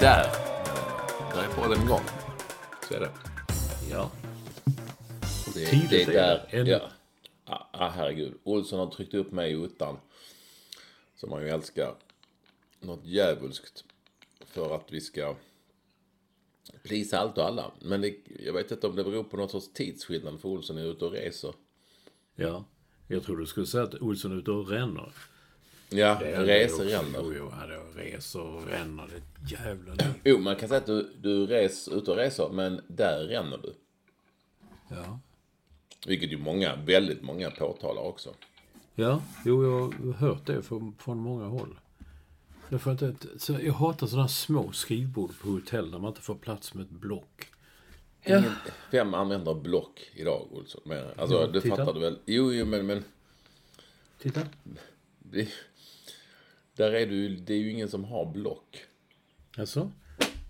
Där! Där är bollen igång. Så är det. Ja. Det, Tidigt det är är där. En- Ja. Ah, ah, herregud. Olsson har tryckt upp mig i ottan. Som man ju älskar. Något djävulskt. För att vi ska plisa allt och alla. Men det, jag vet inte om det beror på något sorts tidsskillnad för Olsson är ute och reser. Ja. Jag tror du skulle säga att Olsson är ute och ränner. Ja, också. ränner. Jo, jo, reser och ränner. Det jävla Jo, man kan säga att du, du res, ute och reser, men där ränner du. Ja. Vilket ju många, väldigt många påtalar också. Ja, jo, jag har hört det från, från många håll. Därför att det, så jag hatar sådana små skrivbord på hotell där man inte får plats med ett block. Ingen, vem använder block idag, Olsson? Alltså, Ja, det titta. fattar du väl? Jo, jo, men, men Titta. det, där är du, ju- det är ju ingen som har block. Alltså,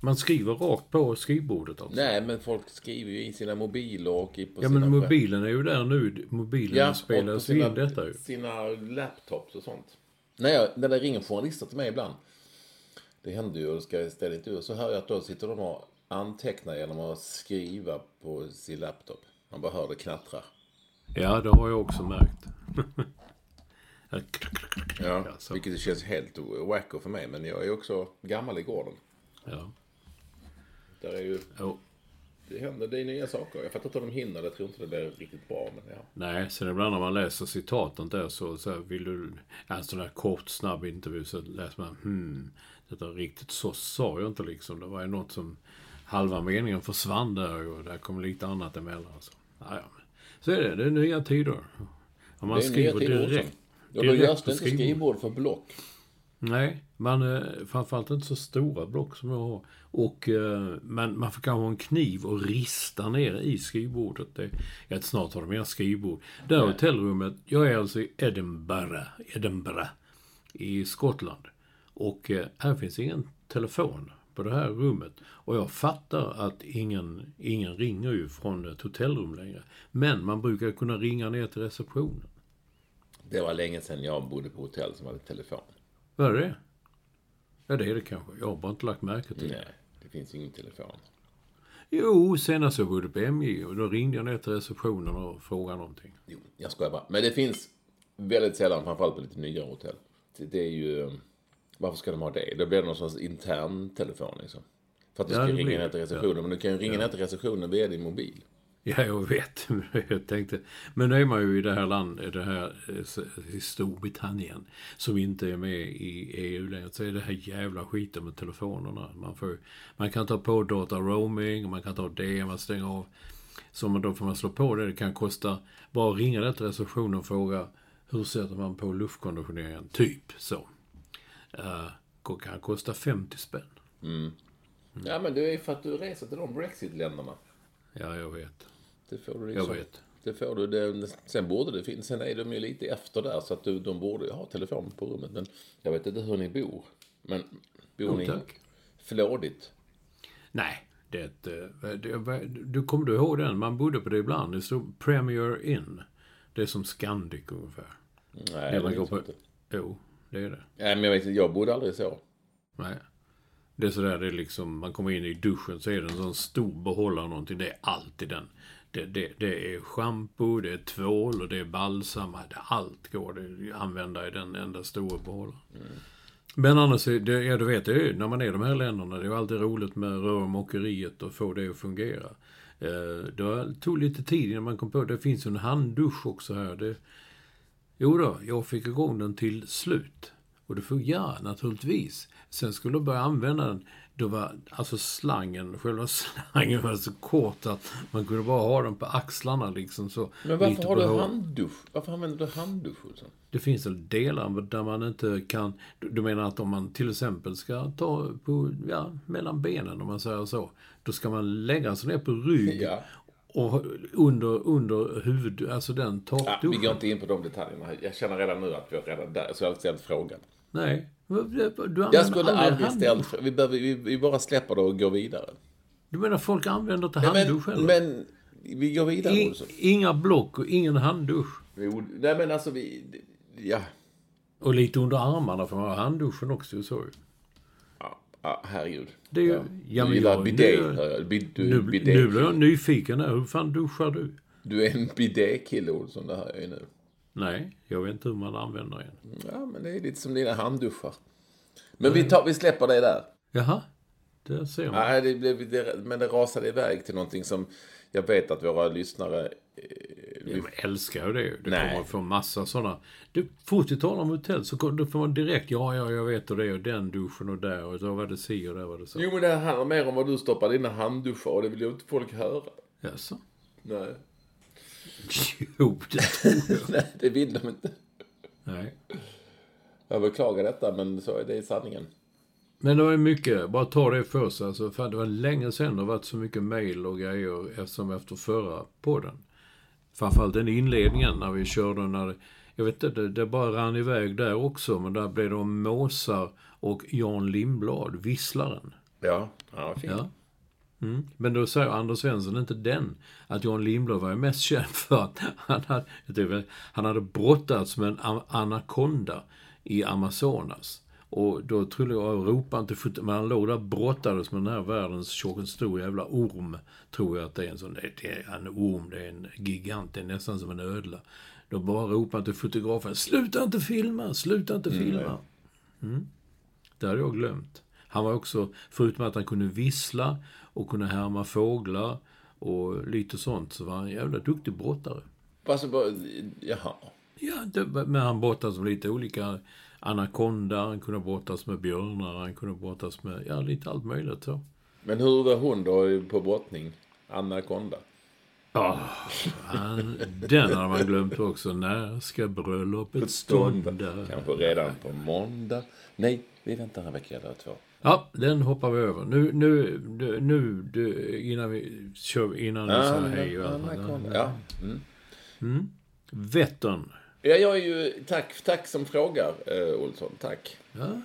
man skriver rakt på skrivbordet alltså. Nej, men folk skriver ju i sina mobiler och i på Ja, sina... men mobilen är ju där nu. Mobilen och spelar sig in detta ju. Sina laptops och sånt. Nej, jag, när det ringer journalister till mig ibland. Det händer ju, och ska jag ställa intervjuer, så hör jag att då sitter de och antecknar genom att skriva på sin laptop. Man bara hör det knattra. Ja, det har jag också märkt. Ja, så. vilket känns helt wacko för mig. Men jag är också gammal i gården. ja. Där är ju, Jo. det händer, det är nya saker. Jag fattar inte hur de hinner det. Jag tror inte det blir riktigt bra. Men ja. Nej, sen ibland när man läser citaten där så, så vill du... En sån där kort, snabb intervju så läser man hmm, detta riktigt så sa jag inte liksom. Det var ju något som halva meningen försvann där och där kom lite annat emellan. Så, ja, så är det, det är nya tider. Om man skriver direkt. Ja, då görs det inte skrivbord. för block. Nej, man, eh, framförallt inte så stora block som jag har. Och, eh, men man får kanske ha en kniv och rista ner i skrivbordet. Det, ja, snart har de inga skrivbord. Det här hotellrummet, jag är alltså i Edinburgh, Edinburgh i Skottland. Och eh, här finns ingen telefon på det här rummet. Och jag fattar att ingen, ingen ringer ju från ett hotellrum längre. Men man brukar kunna ringa ner till receptionen. Det var länge sedan jag bodde på hotell som hade telefon. Vad är det? Ja, det är det kanske. Jag har bara inte lagt märke till det. Nej, det finns ingen telefon. Jo, senast jag bodde på MJ och då ringde jag ner till receptionen och frågade någonting. Jo, jag skojar bara. Men det finns väldigt sällan, framförallt på lite nyare hotell. Det, är ju... Varför ska de ha det? Då blir det någon sorts intern telefon liksom. För att du Ja, ska ringa ner till receptionen. Men du kan ju ringa ner till receptionen via din mobil. Ja, jag vet. Jag tänkte, men nu är man ju i det här landet, det här eh, i Storbritannien, som inte är med i EU längre, så är det här jävla skiten med telefonerna. Man, får, man kan ta på data roaming, man kan ta det, man stänger av. Så man, då får man slå på det. Det kan kosta, bara ringa där till receptionen och fråga, hur sätter man på luftkonditioneringen? Typ så. Uh, kan kosta 50 spänn. Ja, men det är för att du reser till de Brexit-länderna. Ja, jag vet. Det får du Jag liksom. vet. Det får du. Det, sen borde det finnas. Sen är de ju lite efter där så att du, de borde ju ha telefon på rummet. Men jag vet inte hur ni bor. Men bor ni tack. flådigt? Nej, Det, eh, det, du kommer du ihåg den? Man bodde på det ibland. Det stod Premier Inn. Det är som Scandic ungefär. Nej, Det man går på... jag inte. Jo, det är det. Nej, men jag vet inte, jag bodde aldrig så. Nej. Det är sådär, det är liksom, man kommer in i duschen så är det en sån stor behållare någonting. Det är alltid den. Det, det, det är shampoo, det är tvål och det är balsam. Allt går att använda i den enda stora behållaren. Men annars, det, ja du vet, det är, när man är i de här länderna, det är alltid roligt med rörmokeriet och få det att fungera. Eh, det tog lite tid innan man kom på det. finns ju en handdusch också här. Det, Jo då, jag fick igång den till slut. Och det fungerar naturligtvis. Sen skulle jag börja använda den. Då var alltså slangen, själva slangen var så kort att man kunde bara ha den på axlarna liksom så. Men varför har du handdusch? Varför använder du handdusch, Olsson? Det finns väl delar där man inte kan... Du menar att om man till exempel ska ta på, ja, mellan benen om man säger så. Då ska man lägga sig ner på rygg Ja. och under, under huvud, alltså den Ja, vi takduschen. går inte in på de detaljerna. Jag känner redan nu att vi är redan där. Så jag har ställt frågan. Nej. Du Jag skulle aldrig ställt. Vi, behöver- vi, vi bara släpper det och går vidare. Du menar folk använder inte handdusch men, heller? men vi går vidare, I, Olsson. inga block och ingen handdusch. Jo, Nej, men alltså vi... Ja. Och lite under armarna för man har handduschen också. Så. Ja, ja herregud. Det är ju- ja. du gillar jag- bidé, nu-. Bid- är Nu, bidé nu blir jag nyfiken. Här. Hur fan duschar du? du är en bidé-kille, Olsson. Det jag ju nu. Nej, jag vet inte hur man använder en. Ja, men det är lite som dina handduschar. Men vi, tar, vi släpper det där. Jaha, där ser man. Nej, det blev, det, men det rasade iväg till någonting som jag vet att våra lyssnare... Eh, Jag älskar ju det. Det Nej. kommer få massa sådana. Du, fort vi talar om hotell så kommer- får man direkt, ja, ja, jag vet och det och den duschen och där och då var det si och där var det så. Jo, men det handlar mer om vad du stoppar dina handduschar och det vill ju inte folk höra. Jaså? Nej. Jo, det tror jag. Nej, det vill de inte. Nej. Jag beklagar detta, men så är det i sanningen. Men det var ju mycket, bara ta det först. Alltså, för det var länge sedan det har varit så mycket mail och grejer som efter förra podden. Framförallt den inledningen när vi körde när jag vet inte, det, det bara rann iväg där också. Men där blev det om måsar och Jan Lindblad, visslaren. Ja, ja fint. Ja. Mm. Men då säger Anders Svensson inte den, att Jan Lindblad var ju mest känd för att han hade, tycker, han hade brottats med en anakonda i Amazonas. Och då trodde jag, ropade inte fot- men han låg där brottades med den här världens tjocka, stor jävla orm. Tror jag att det är en sån, det är en orm, det är en gigant, det är nästan som en ödla. Då bara ropade till fotografen, sluta inte filma, sluta inte filma. Det hade jag glömt. Han var också, förutom att han kunde vissla och kunde härma fåglar och lite sånt, så var han en jävla duktig brottare. Alltså, bara, jaha. Ja, det, men han brottades med lite olika anakonda, han kunde brottas med björnar, han kunde brottas med, ja, lite allt möjligt så. Men hur var hon då på brottning? Anaconda? Ja, han, den hade man glömt också. När ska bröllopet stånda? Kanske redan på måndag? Nej, vi väntar en vecka eller två. Ja, den hoppar vi över. Nu, nu, nu, nu du, innan vi kör, innan vi säger hej allt. Anaconda. Ja. Mm. Vättern. ja, jag är ju... Tack, tack som frågar, eh, Olsson. Tack. Ja.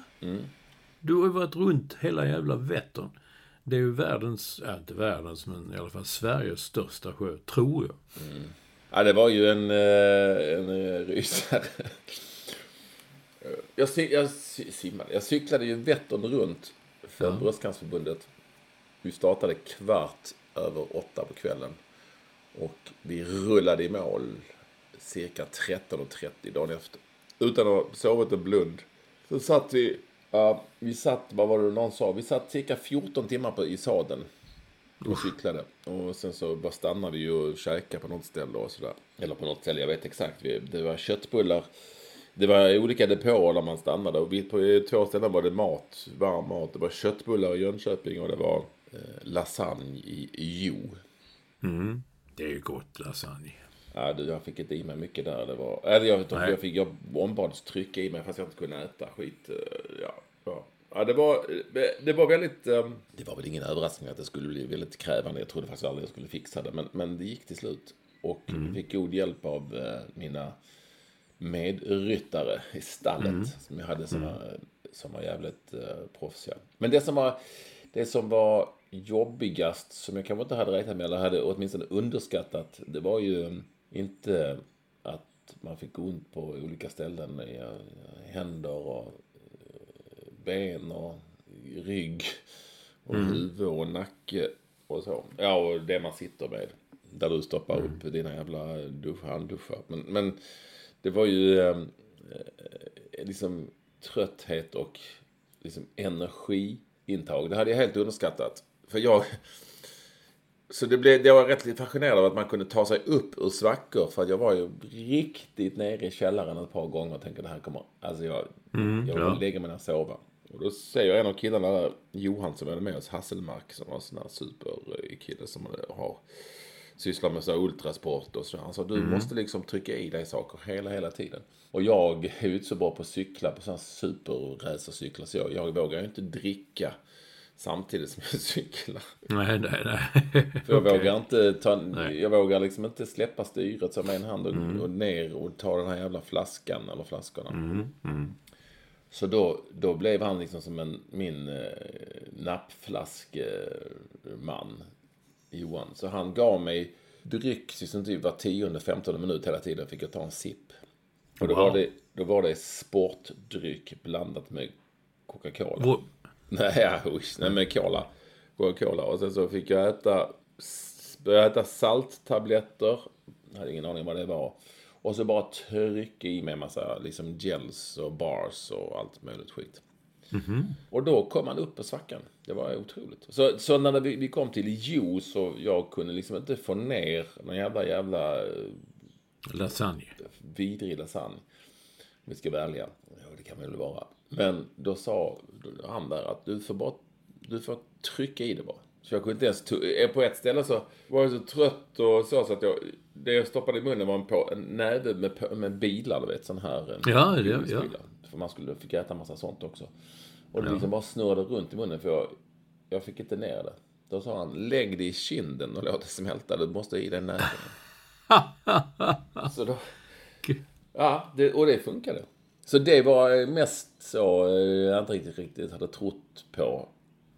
Du har ju varit runt hela jävla Vättern. Det är ju världens, ja inte världens, men i alla fall Sveriges största sjö, tror jag. Ja, det var ju en, eh, en eh, rysare. Jag, jag simmade. Jag cyklade ju Vättern runt för Bröstcancerförbundet. Vi startade kvart över åtta på kvällen. Och vi rullade i mål cirka 13.30 dagen efter. Utan att ha sovit en blund. Så satt vi, ja, vi satt, vad var det någon sa? Vi satt cirka 14 timmar på, i sadeln. Och cyklade. Och sen så bara stannade vi och käkade på något ställe och sådär. Eller på något ställe, jag vet exakt. Vi- Det var köttbullar. Det var olika depåer där man stannade. Och på två ställen var det mat, varm mat. Det var köttbullar i Jönköping och det var eh, lasagne i Jo. Det är ju gott lasagne. Ja, du, jag fick inte i mig mycket där. Det var, eller jag, Nej. jag, fick, jag ombads trycka i mig fast jag inte kunde äta skit. eh, Ja, ja. ja det, var, eh, det var väldigt... eh, Det var väl ingen överraskning att det skulle bli väldigt krävande. Jag trodde faktiskt aldrig jag skulle fixa det. Men, men det gick till slut. Och vi fick god hjälp av eh, mina medryttare i stallet. Som jag hade som, var, som var jävligt eh, proffsiga. Men det som var, det som var jobbigast, som jag kanske inte hade räknat med, eller hade åtminstone underskattat, det var ju inte att man fick ont på olika ställen i eh, händer och eh, ben och rygg och huvud och nacke och så. Ja, och det man sitter med. Där du stoppar upp dina jävla dusch, handduschar. Men, men det var ju eh, eh, liksom trötthet och liksom energiintag. Det hade jag helt underskattat. För jag... Så det blev, jag var rätt fascinerad av att man kunde ta sig upp ur svackor. För att jag var ju riktigt nere i källaren ett par gånger och tänkte det här kommer... Alltså jag, jag vill ja. lägga mig ner och sova. Och då säger en av killarna där, Johan som är med oss, Hasselmark, som var en sån här superkille som har sysslar med så här ultrasport och så. Han sa du måste liksom trycka i dig saker hela, hela tiden. Och jag är ju inte så bra på att cykla på sådana superracercyklar så jag, jag vågar ju inte dricka samtidigt som jag cyklar. Nej, nej, nej. För jag Okej. vågar inte ta, Nej. jag vågar liksom inte släppa styret så med en hand och, och ner och ta den här jävla flaskan eller flaskorna. Så då, då blev han liksom som en, min eh, nappflaskeman, Johan. Så han gav mig dryck liksom typ var tionde, femtonde minut hela tiden fick jag ta en sipp. Och då, Wow. var, det, då var det sportdryck blandat med Coca-Cola. Vår- Nej, usch, nej men cola. Coca-Cola. Och sen så fick jag äta, börja äta salttabletter. Jag hade ingen aning vad det var. Och så bara trycka i mig en massa liksom gels och bars och allt möjligt skit. Och då kom man upp på svackan. Det var otroligt. Så, så när vi, vi kom till juice och jag kunde liksom inte få ner någon jävla jävla eh, Lasagne. vidrig lasagne. Om vi ska vara ärliga. Ja, det kan väl vara. Men då sa han där att du får bara du får trycka i det bara. Så jag kunde inte ens... to- eh, På ett ställe så var jag så trött och så, så att jag... Det jag stoppade i munnen var en, på, en näve med, med bilar, du vet. Sån här... eh, Ja, ja. godisbilar. För man skulle, fick äta en massa sånt också. Och det liksom bara snurrade runt i munnen för jag, jag fick inte ner det. Då sa han, lägg det i kinden och låt det smälta. Du måste i den näven. så då... Ja, det, och det funkade. Så det var eh, mest så eh, jag inte riktigt, riktigt hade trott på.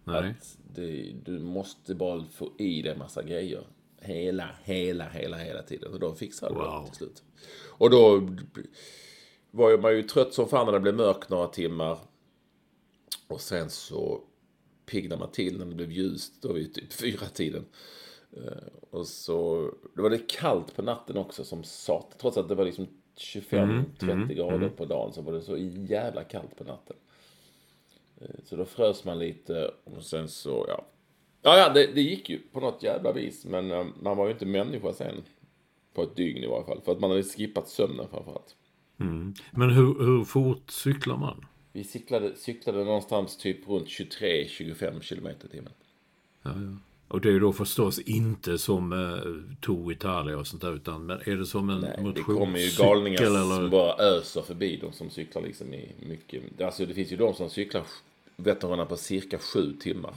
Nej. Att det, du måste bara få i dig massa grejer. Hela, hela, hela, hela tiden. Och då fixade Wow. det till slut. Och då var man ju trött som fan när det blev mörkt några timmar. Och sen så piggnade man till när det blev ljust. Då vid typ fyra tiden. Eh, Och så då var det kallt på natten också som sat. Trots att det var liksom 25-30 grader på dagen så var det så jävla kallt på natten. Eh, Så då frös man lite och sen så, ja. Ja, ja, det, det gick ju på något jävla vis. Men eh, man var ju inte människa sen. På ett dygn i varje fall. För att man hade skippat sömnen framförallt. Men hur, hur fort cyklar man? Vi cyklade, cyklade någonstans typ runt 23-25 kilometer i timmen. Ja, ja. Och det är ju då förstås inte som eh, Tour Italia och sånt där, utan men är det som en Nej, det kommer ju galningar som bara öser förbi de som cyklar liksom i mycket. Alltså det finns ju de som cyklar Vätternrundan på cirka sju timmar.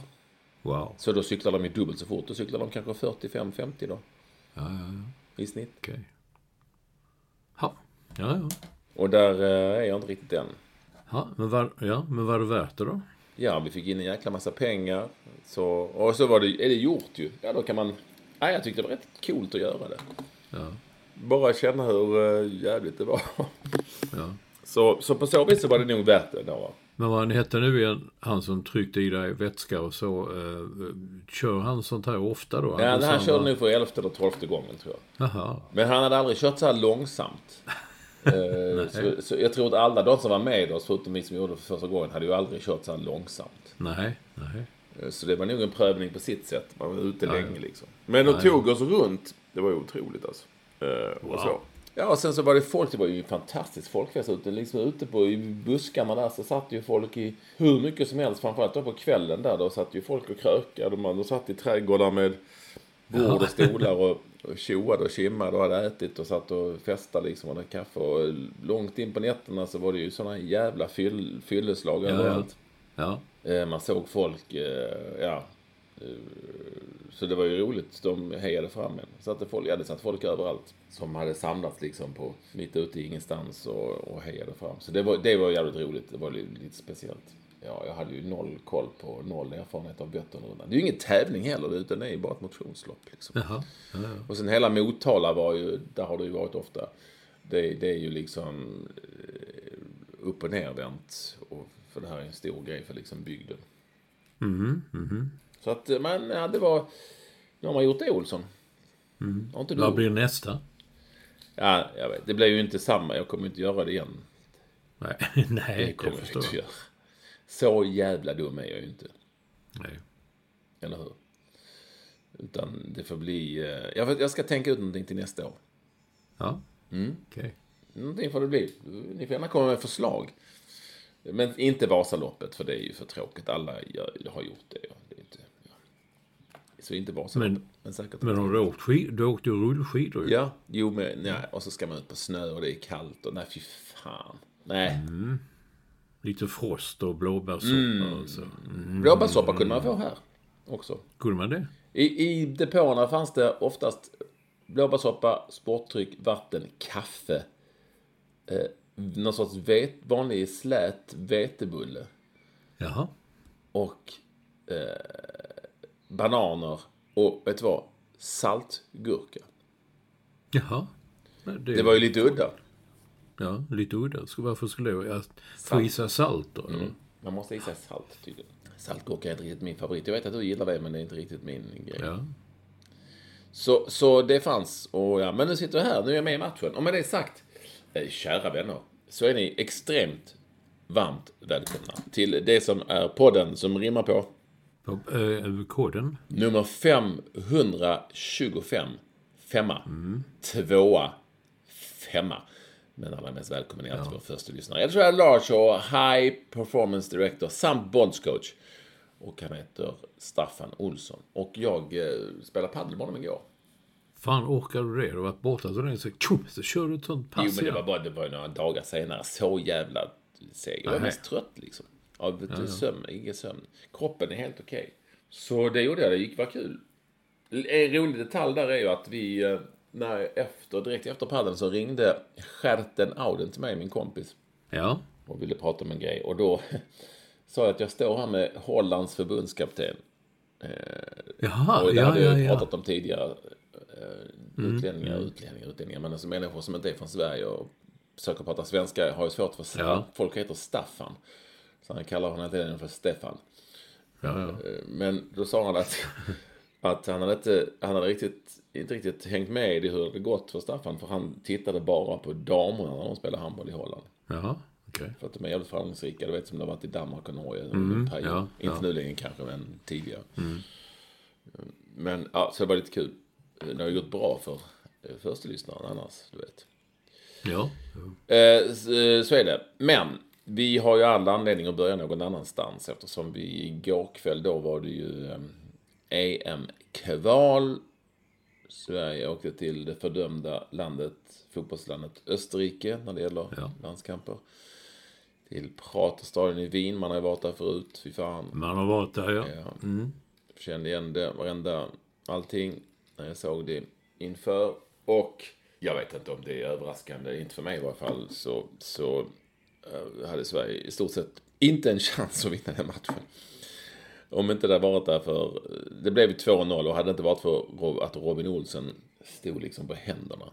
Wow. Så då cyklar de ju dubbelt så fort. Då cyklar de kanske 45-50 då. Ja, ja, ja. I snitt. Okej. Ja, ja, ja. Och där eh, är jag inte riktigt än. Ja, men var, ja, men var det värt det då? Ja, vi fick in en jäkla massa pengar. Så, och så var det, är det gjort ju. Ja, då kan man... Ja, jag tyckte det var rätt coolt att göra det. Ja, Bara känna hur uh, jävligt det var. ja. Så, så på så vis så var det nog värt det då. Men vad han hette nu igen, han som tryckte i dig vätska och så. Eh, kör han sånt här ofta då? Ja, han han körde nu för elfte eller tolfte gången tror jag. Jaha. Men han hade aldrig kört så här långsamt. Eh, så, så jag tror att alla de som var med oss, förutom vi som gjorde det för första gången, hade ju aldrig kört så här långsamt. Nej, nej. Eh, Så det var nog en prövning på sitt sätt. Man var ute länge liksom. Men de tog oss runt. Det var ju otroligt alltså. Eh, och så. Ja, och sen så var det folk. Det var ju en fantastisk folkfest ute. Liksom ute på i buskarna där så satt ju folk i hur mycket som helst. Framförallt då på kvällen där. Då satt ju folk och krökade. Man då satt i trädgårdar med bord och stolar och, och tjoade och kimmade och hade ätit och satt och festade liksom och hade kaffe. Och långt in på nätterna så var det ju sådana jävla fyll, fylleslag Ja, överallt. ja. Eh, Man såg folk, eh, ja. eh, Så det var ju roligt. De hejade fram en. Satte folk, ja, det satt folk överallt. Som hade samlats liksom på mitt ute i ingenstans och, och hejade fram. Så det var, det var jävligt roligt. Det var lite speciellt. Ja, jag hade ju noll koll på, noll erfarenhet av Vätternrundan. Det är ju ingen tävling heller, utan det är ju bara ett motionslopp. Liksom. Jaha. Ja, ja. Och sen hela Motala var ju, där har det ju varit ofta. Det, det är ju liksom eh, upp och nervänt. Och, för det här är en stor grej för liksom bygden. Så att, men ja, det var... Nu har man gjort det, Olsson. Har inte? Vad blir nästa? Ja, jag vet. Det blir ju inte samma. Jag kommer inte göra det igen. Nej, nej det kommer jag förstår inte jag. göra. Så jävla dum är jag ju inte. Nej. Eller hur? Utan det får bli... eh, Jag, ska tänka ut någonting till nästa år. Ja, Mm. okej. Någonting får det bli. Ni får gärna komma med förslag. Men inte Vasaloppet, för det är ju för tråkigt. Alla gör, har gjort det. det är inte, ja. Så inte Vasaloppet. Men, Men- säkert. Men har du åkt skid, du åkte ju rullskidor. Ja, jo men nej. Och så ska man ut på snö och det är kallt och nej fy fan. Nej. Lite frost och blåbärssoppa Mm. och så. Blåbärssoppa kunde man få här också. Kunde man det? I, I depåerna fanns det oftast blåbärssoppa, sportdryck, vatten, kaffe. Eh, någon sorts vet, vanlig slät vetebulle. Jaha. Och eh, bananer. Och vet du vad? Saltgurka. Jaha. Nej, Det var ju lite udda. Ja, lite udda. Så varför skulle jag jag få sig salt då? eller? Man måste sig salt tydligen. Saltgurka är inte riktigt min favorit. Jag vet att du gillar det, men det är inte riktigt min grej. Ja. Så, så det fanns. Och ja, men nu sitter jag här. Nu är jag med i matchen. Och med det sagt, eh, kära vänner, så är ni extremt varmt välkomna till det som är podden som rimmar på På, eh, koden? nummer 525. Femma. Tvåa. Femma. Men allra mest välkommen är alltid vår första lyssnare. Jag tror jag är Lars och High Performance Director samt bondscoach. Och han heter Staffan Olsson. Och jag eh, spelade padel med honom igår. Fan, orkar du det? Du har varit borta så länge så, tjo, så kör du ett sånt pass Jo, men det var bara det var några dagar senare. Så jävla seg. Jag var Nej. mest trött liksom. Av ja, sömn, ingen sömn. Kroppen är helt okej. Så det gjorde jag. Det gick var kul. En rolig detalj där är ju att vi, eh, när efter, direkt efter paddeln så ringde Stjärten Auden till mig, min kompis, Ja. och ville prata om en grej. Och då sa jag att jag står här med Hollands förbundskapten. Jaha, Och det ja, hade ja, jag ja. pratat om tidigare. Eh, utlänningar, utlänningar, utlänningar. Men alltså människor som inte är från Sverige och försöker prata svenska har ju svårt för Ja. Folk heter Staffan. Så han kallar honom hela tiden för Stefan. ja, ja. Eh, Men då sa han att, att han hade, inte, han hade riktigt, inte riktigt hängt med i hur det gått för Staffan. För han tittade bara på damerna när de spelade handboll i Holland. Jaha, okej. För att de är jävligt framgångsrika. Du vet som det har varit i Danmark och Norge. Mm, en period. ja, Inte ja. nu längre kanske, men tidigare. Men ja, så det var lite kul. Det har ju gått bra för eh, första lyssnaren annars, du vet. Ja. Eh, så, så är det. Men vi har ju all anledning att börja någon annanstans eftersom vi igår kväll då var det ju eh, EM-kval. Sverige åkte till det fördömda landet, fotbollslandet Österrike när det gäller Ja. landskamper. Till Praterstadion i Wien, man har ju varit där förut, fy fan. Man har varit där, ja. Ja. Kände igen det, varenda, allting, när jag såg det inför. Och jag vet inte om det är överraskande, inte för mig i varje fall, så, så eh, hade Sverige i stort sett inte en chans att vinna den matchen. Om inte det varit därför, det blev ju 2-0 och hade det inte varit för att Robin Olsen stod liksom på händerna.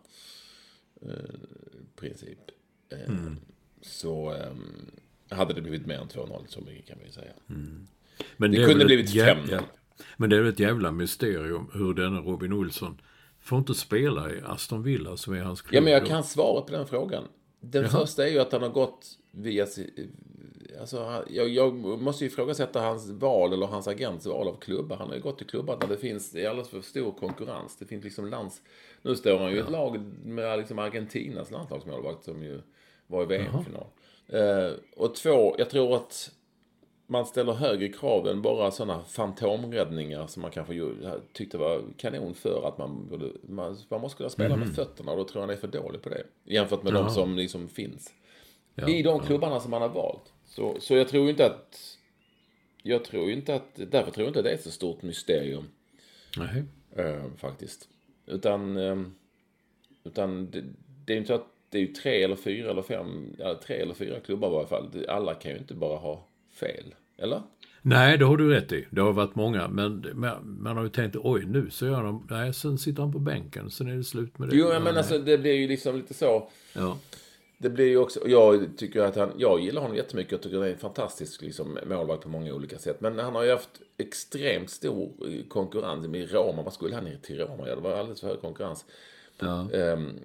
eh, I princip. Eh, Så eh, hade det blivit mer än 2-0, så mycket kan vi säga. Men Det är kunde blivit ett jä- 5-0. ja. Men det är väl ett jävla mysterium hur denna Robin Olsson får inte spela i Aston Villa som är hans klubb. Ja, men jag kan svara på den frågan. Den Jaha. första är ju att han har gått via... Alltså, han- jag, jag måste ju ifrågasätta hans val eller hans agents val av klubbar. Han har ju gått till klubbar där det finns det är alldeles för stor konkurrens. Det finns liksom lands... Nu står han ju i ett lag med liksom Argentinas landslagsmålvakt som ju var i VM-final. Eh, och två, jag tror att man ställer högre krav än bara sådana fantomräddningar som man kanske tyckte var kanon för att man borde, man, man måste kunna spela med fötterna och då tror jag han är för dålig på det. Jämfört med de Jaha. som liksom finns. Ja, I de klubbarna som man har valt. Så, så jag tror inte att, jag tror inte att, därför tror jag inte att det är ett så stort mysterium. Nej. Eh, faktiskt. Utan, eh, utan det, det är ju inte så att det är ju tre eller fyra eller fem, ja, tre eller fyra klubbar i varje fall. Alla kan ju inte bara ha fel. Eller? Nej, det har du rätt i. Det har varit många. Men man har ju tänkt, oj nu så gör de... Nej, sen sitter han på bänken. Sen är det slut med det. Jo, men alltså det blir ju liksom lite så. Ja. Det blir ju också, jag tycker att han, jag gillar honom jättemycket och tycker att han är en fantastisk liksom, målvakt på många olika sätt. Men han har ju haft extremt stor konkurrens med Roma. Vad skulle han ner till Roma? Ja, det var alldeles för hög konkurrens. Ja. Ehm,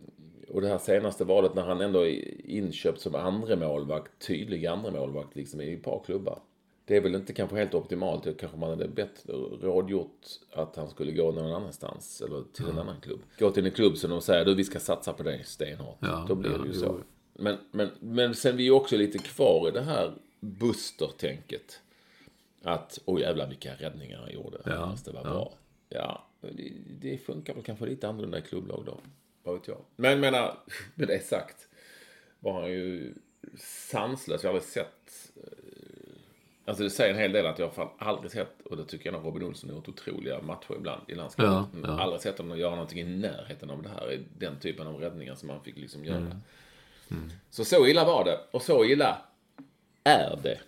och det här senaste valet när han ändå är inköpt som andra målvakt, tydlig andra målvakt liksom i ett par klubbar. Det är väl inte kanske helt optimalt. Det kanske man hade bättre rådgjort att han skulle gå någon annanstans eller till en annan klubb. Gå till en klubb som de säger du vi ska satsa på dig stenhårt. Ja, Då blir ja, det ju jo. Men, men, men sen vi är också lite kvar i det här Buster-tänket. Att, oj jävlar vilka räddningar han gjorde. Ja, Ja, det var ja. bra. Ja, det, det funkar väl kanske lite annorlunda i klubblag då. Vad vet jag. Men menar, med det sagt. Var han ju sanslös. Jag har aldrig sett... eh, Alltså det säger en hel del att jag har aldrig sett, och det tycker jag nog Robin Olsson har gjort otroliga matcher ibland i landslaget. Ja, ja. Aldrig sett honom göra någonting i närheten av det här. Den typen av räddningar som han fick liksom göra. Mm. Så så illa var det. Och så illa är det.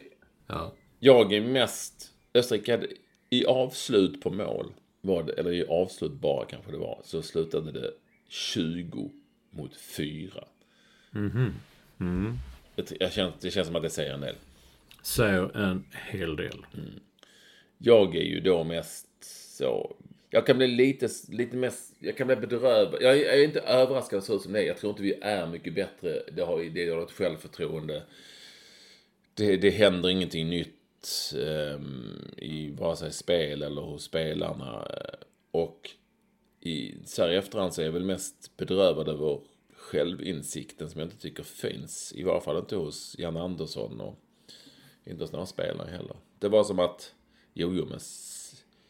Ja. Jag är mest... Österrike hade i avslut på mål, var det, eller i avslut bara kanske det var, så slutade det 20 mot 4. Jag, jag känns, det känns som att det säger en del. Säger en hel del. Jag är ju då mest så... Jag kan bli lite, lite mest... Jag kan bli bedrövad. Jag är, jag är inte överraskad så som det är. Jag tror inte vi är mycket bättre. Det har, det har ett självförtroende. Det, det händer ingenting nytt ehm, i vare sig spel eller hos spelarna. Och i, så här i efterhand så är jag väl mest bedrövad över självinsikten som jag inte tycker finns. I varje fall inte hos Jan Andersson och inte hos några spelare heller. Det var som att, jo, jo, men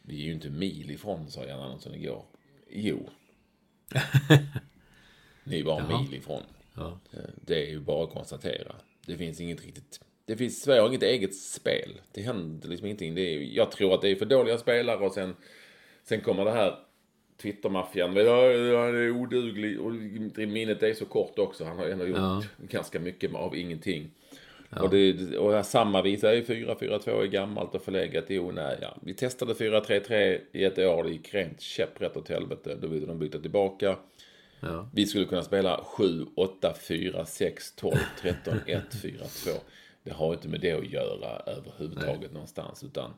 vi är ju inte mil ifrån, sa Jan Andersson igår. Jo. Ni var en mil ifrån. Ja. Eh, Det är ju bara att konstatera. Det finns inget riktigt... Det finns, Sverige har inget eget spel. Det händer liksom ingenting. Det är, jag tror att det är för dåliga spelare och sen, sen kommer det här Twittermaffian. Han är oduglig. Och minnet är så kort också. Han har ändå gjort Ja. ganska mycket av ingenting. Och, det, och samma visa är 4-4-2 är gammalt och förlegat. Jo, nej, ja. Vi testade 4-3-3 i ett år. Det gick rent käpprätt åt helvete. Då ville de byta tillbaka. Ja. Vi skulle kunna spela 7, 8, 4, 6, 12, 13, 1, 4, 2. Det har inte med det att göra överhuvudtaget någonstans. Utan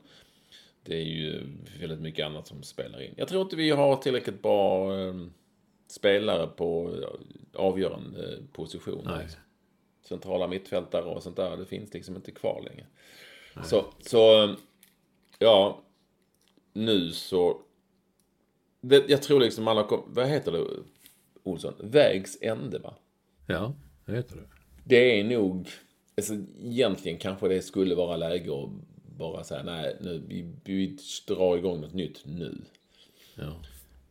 det är ju väldigt mycket annat som spelar in. Jag tror inte vi har tillräckligt bra eh, spelare på eh, avgörande positioner. Nej. Centrala mittfältare och sånt där. Det finns liksom inte kvar längre. Så, så, ja. Nu så... Det, jag tror liksom alla kom, Vad heter det, Olsson? Vägs ände, va? ja, det heter det. Det är nog... Alltså, egentligen kanske det skulle vara läge att bara säga nej, nu, vi, vi drar igång något nytt nu. Ja.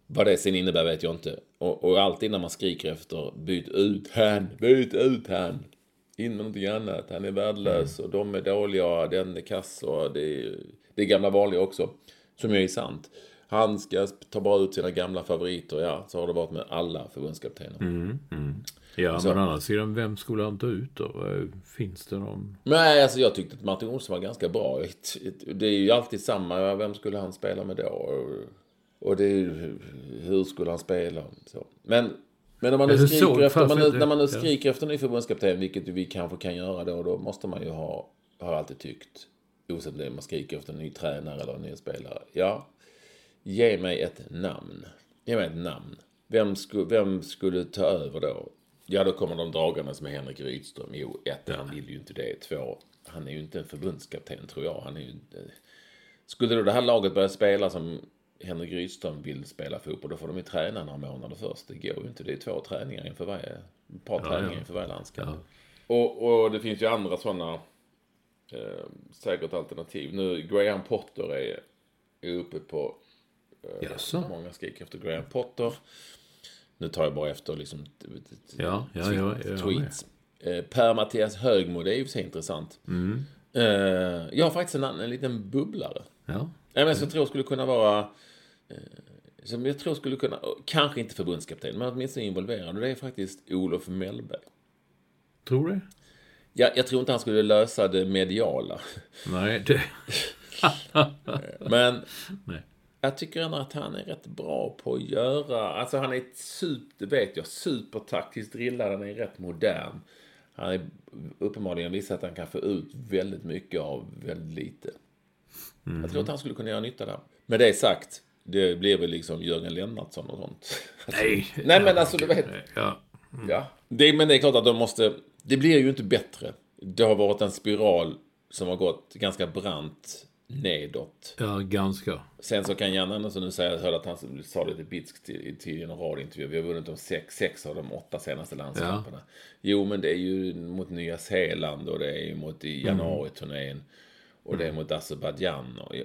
Vad det sen innebär vet jag inte. Och, och alltid när man skriker efter byt ut han, byt ut han. In med någonting annat. Han är värdelös och de är dåliga den är kass och det är, det är gamla vanliga också. Som ju är sant. Han ska ta bara ut sina gamla favoriter. Ja, så har det varit med alla förbundskaptener. Ja, Så- men andra sidan, vem skulle han ta ut då? Finns det någon? Nej, alltså jag tyckte att Martin Olsson var ganska bra. Det är ju alltid samma. Vem skulle han spela med då? Och- Och det är ju, hur skulle han spela? Så. Men, men om man nu skriker efter, man när man nu ja. skriker efter en ny förbundskapten, vilket vi kanske kan göra då, då måste man ju ha, har alltid tyckt, oavsett om man skriker efter en ny tränare eller en ny spelare. Ja, ge mig ett namn. Ge mig ett namn. Vem, sku, vem skulle ta över då? Ja, då kommer de dragandes med Henrik Rydström. Jo, ett, han vill ju inte det. Två, han är ju inte en förbundskapten tror jag. Han är ju, inte- skulle då det här laget börja spela som Henrik Rydström vill spela fotboll, då får de ju träna några månader först. Det går ju inte. Det är två träningar inför varje, ett par träningar ja. inför varje landskamp. Och, och det finns ju andra sådana eh, säkert alternativ. Nu, Graham Potter är, är uppe på Jaså? Många skriker efter Graham Potter. Nu tar jag bara efter liksom Ja, ja, ja, ja, tweets. Eh, Per-Mattias Högmo, det är ju sig intressant. Mm. Eh, jag har faktiskt en, annan- en liten bubblare. Ja. Nej, men som jag tror skulle kunna vara... Eh, som jag tror skulle kunna, kanske inte förbundskapten, men åtminstone involverad. Och det är faktiskt Olof Mellberg. Tror du? Ja, jag tror inte han skulle lösa det mediala. Nej, det... Men Nej. jag tycker ändå att han är rätt bra på att göra... Alltså han är ett super, det vet jag, supertaktiskt drillad. Han är rätt modern. Han är uppenbarligen visat att han kan få ut väldigt mycket av väldigt lite. Jag tror att han skulle kunna göra nytta där. Med det sagt, det blir väl liksom Jörgen Lennartsson och sånt. Nej. Nej, men alltså, du vet. Ja. Ja. Det, men det är klart att de måste... Det blir ju inte bättre. Det har varit en spiral som har gått ganska brant nedåt. ja, ganska. Sen så kan Jan Andersson nu säga, jag hörde att han sa lite bitskt till, till en radiointervju. Vi har vunnit de sex, sex av de åtta senaste landskamperna. Jo, men det är ju mot Nya Zeeland och det är ju mot i januariturnén. Och det är mot Azerbajdzjan. Och, ja,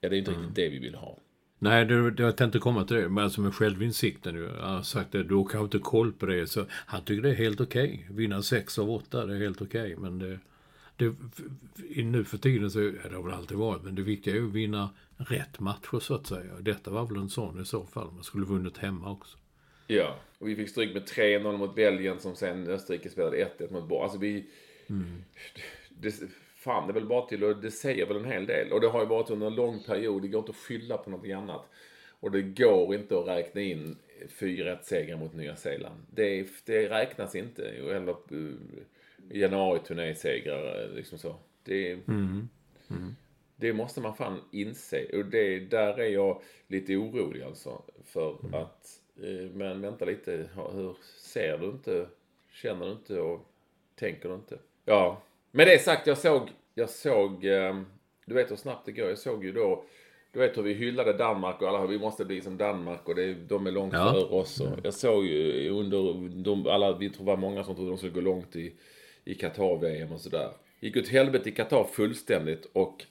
det är inte riktigt det vi vill ha. Nej, det, det, jag tänkte komma till det. Men alltså med självinsikten. Jag har sagt det, du har inte koll på det. Så han tycker det är helt okej. Vinna sex av åtta, det är helt okej. Men det, det, nu för tiden så, ja, det har väl alltid varit, men det viktiga är ju att vinna rätt matcher så att säga. Detta var väl en sån i så fall. Man skulle vunnit hemma också. Ja, och vi fick stryk med 3-0 mot Belgien som sen Österrike spelade 1-1 mot Borg. Alltså vi... Det, fan, det är väl bara till och det säger väl en hel del. Och det har ju varit under en lång period. Det går inte att skylla på någonting annat. Och det går inte att räkna in 4-1-segrar mot Nya Zeeland. Det, det räknas inte. Eller uh, januari-turnésegrar, liksom så. Det, det måste man fan inse. Och det, där är jag lite orolig alltså. För att, eh, men vänta lite, hur ser du inte, känner du inte och tänker du inte? Ja, med det sagt, jag såg, jag såg, eh, du vet hur snabbt det går. Jag såg ju då, du vet hur vi hyllade Danmark och alla, vi måste bli som Danmark och det, de är långt Ja. före oss. Och jag såg ju under, de, alla, vi tror var många som trodde de skulle gå långt i, i Qatar-VM och sådär. Gick åt helvete i Qatar fullständigt och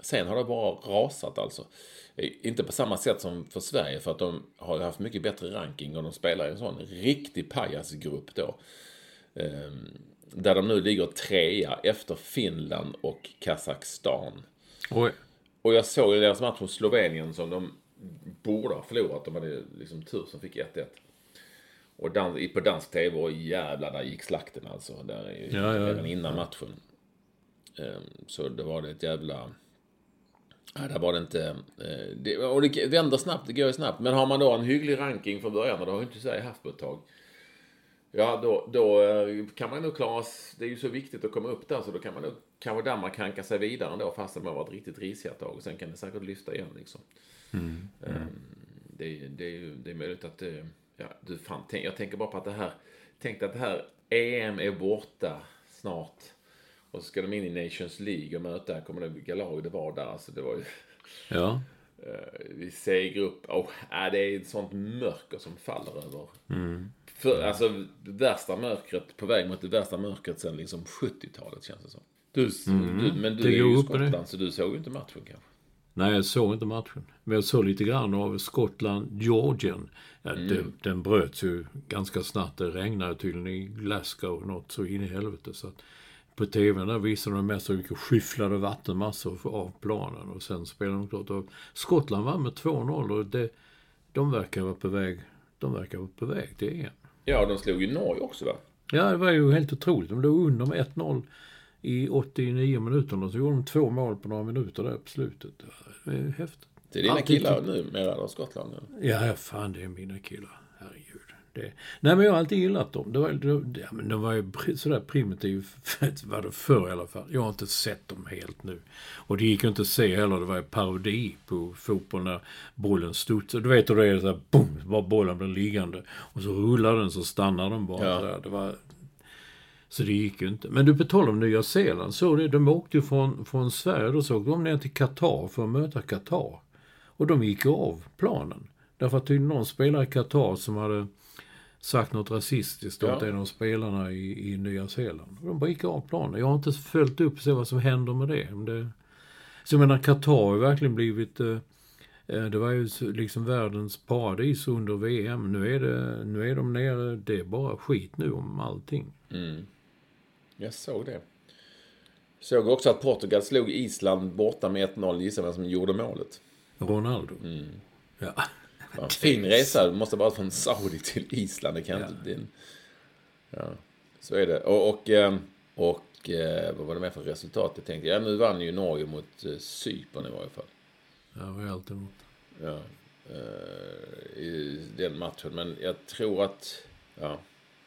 Sen har det bara rasat alltså. Eh, Inte på samma sätt som för Sverige för att de har haft mycket bättre ranking och de spelar i en sån riktig pajasgrupp då. Ehm, Där de nu ligger trea efter Finland och Kazakstan. Oj. Och jag såg ju deras match mot Slovenien som de borde ha förlorat. De hade liksom tur som fick 1-1. Och dan- på dansk tv, och jävlar där gick slakten alltså. Där är ju Ja, ja, även innan matchen. Ehm, Så det var det ett jävla... Nej, där var det inte... eh, Det, och det vänder snabbt, det går ju snabbt. Men har man då en hygglig ranking från början, och det har ju inte Sverige haft på ett tag. Ja, då, då eh, kan man nog klara Det är ju så viktigt att komma upp där, så då kan man nog... Kanske Danmark hanka sig vidare ändå, fast de har varit riktigt risiga ett tag. Och sen kan det säkert lyfta igen liksom. Ehm, Det, är- det, är ju- det är möjligt att... eh, Ja, du fan, tänk, jag tänker bara på att det här... Tänk att det här EM är borta snart. Och så ska de in i Nations League och möta, jag kommer ihåg vilka lag det var där. Alltså det var ju... Ja. eh, I C-grupp. Oh, äh, det är ett sånt mörker som faller över. För, alltså värsta mörkret, på väg mot det värsta mörkret sen liksom 70-talet känns det som. Du, du, men du Det är ju i och. Skottland så du såg ju inte matchen kanske. Nej, jag såg inte matchen. Men jag såg lite grann av Skottland-Georgien. Ja, den, den bröts ju ganska snabbt. Det regnade tydligen i Glasgow något så in i helvete. Så att på tvn där visade de mest hur mycket skyfflade vattenmassor av planen. Och sen spelade de klart. Och Skottland vann med 2-0 och det, de verkar vara på väg de verkar vara på väg till EM. Ja, de slog ju Norge också va? Ja, det var ju helt otroligt. De låg under med 1-0 i 89 minuter. Och så gjorde de två mål på några minuter där på slutet. Det är häftigt. Det är dina Alltid killar nu med av Skottland nu. Ja, ja, fan det är mina killar. Herregud. Det... Nej, men jag har alltid gillat dem. Det var, ja, men de var ju sådär primitiv, var det förr i alla fall. Jag har inte sett dem helt nu. Och det gick inte att se heller. Det var ju parodi på fotboll när bollen studsade. Du vet hur det är, så här, boom, bara bollen blir liggande. Och så rullar den så stannar den bara. Ja. Där. Det var... Så det gick ju inte. Men du, på tal om Nya Zeeland, så det, de åkte ju från, från Sverige, då så åkte de ner till Qatar för att möta Qatar. Och de gick ju av planen. Därför att tydligen någon spelare i Qatar som hade sagt något rasistiskt åt Ja. en av spelarna i, i Nya Zeeland. De bara gick av planen. Jag har inte följt upp och se vad som händer med det. Om det... Så jag menar, Qatar har verkligen blivit... Eh, eh, det var ju liksom världens paradis under VM. Nu är, det, nu är de nere. Det är bara skit nu om allting. Jag såg det. Såg också att Portugal slog Island borta med 1-0. Gissa vem som gjorde målet. Ronaldo. Ja. Fan, fin resa. Måste bara från Saudi till Island. Det kan inte... Det är en... Ja, så är det. Och, och, ehm, Och eh, vad var det med för resultat? Jag tänkte, ja nu vann ju Norge mot eh, Cypern i varje fall. Jag var helt emot. Ja, eh, I den matchen. Men jag tror att, ja,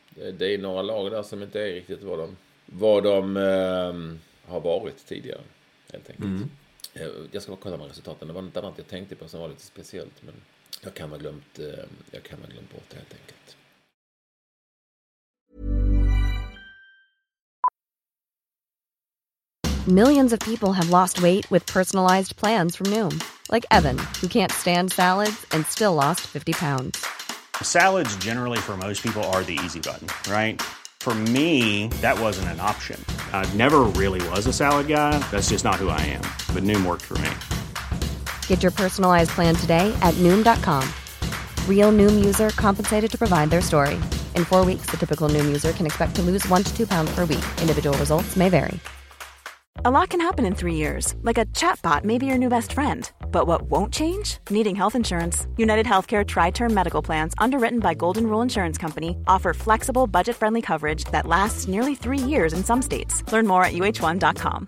det, det är några lag där som inte är riktigt vad de, vad de eh, har varit tidigare. Helt enkelt. Mm. Jag ska bara kolla med resultaten. Det var något annat jag tänkte på som var lite speciellt. Men jag kan ha glömt, eh, jag kan ha glömt bort det helt enkelt. Millions of people have lost weight with personalized plans from Noom, like Evan, who can't stand salads and still lost 50 pounds. Salads, generally, for most people, are the easy button, right? For me, that wasn't an option. I never really was a salad guy. That's just not who I am. But Noom worked for me. Get your personalized plan today at Noom.com. Real Noom user compensated to provide their story. In four weeks, the typical Noom user can expect to lose one to two pounds per week. Individual results may vary. A lot can happen in three years, like a chatbot may be your new best friend. But what won't change? Needing health insurance. United Healthcare Tri Term Medical Plans, underwritten by Golden Rule Insurance Company, offer flexible, budget friendly coverage that lasts nearly three years in some states. Learn more at uh1.com.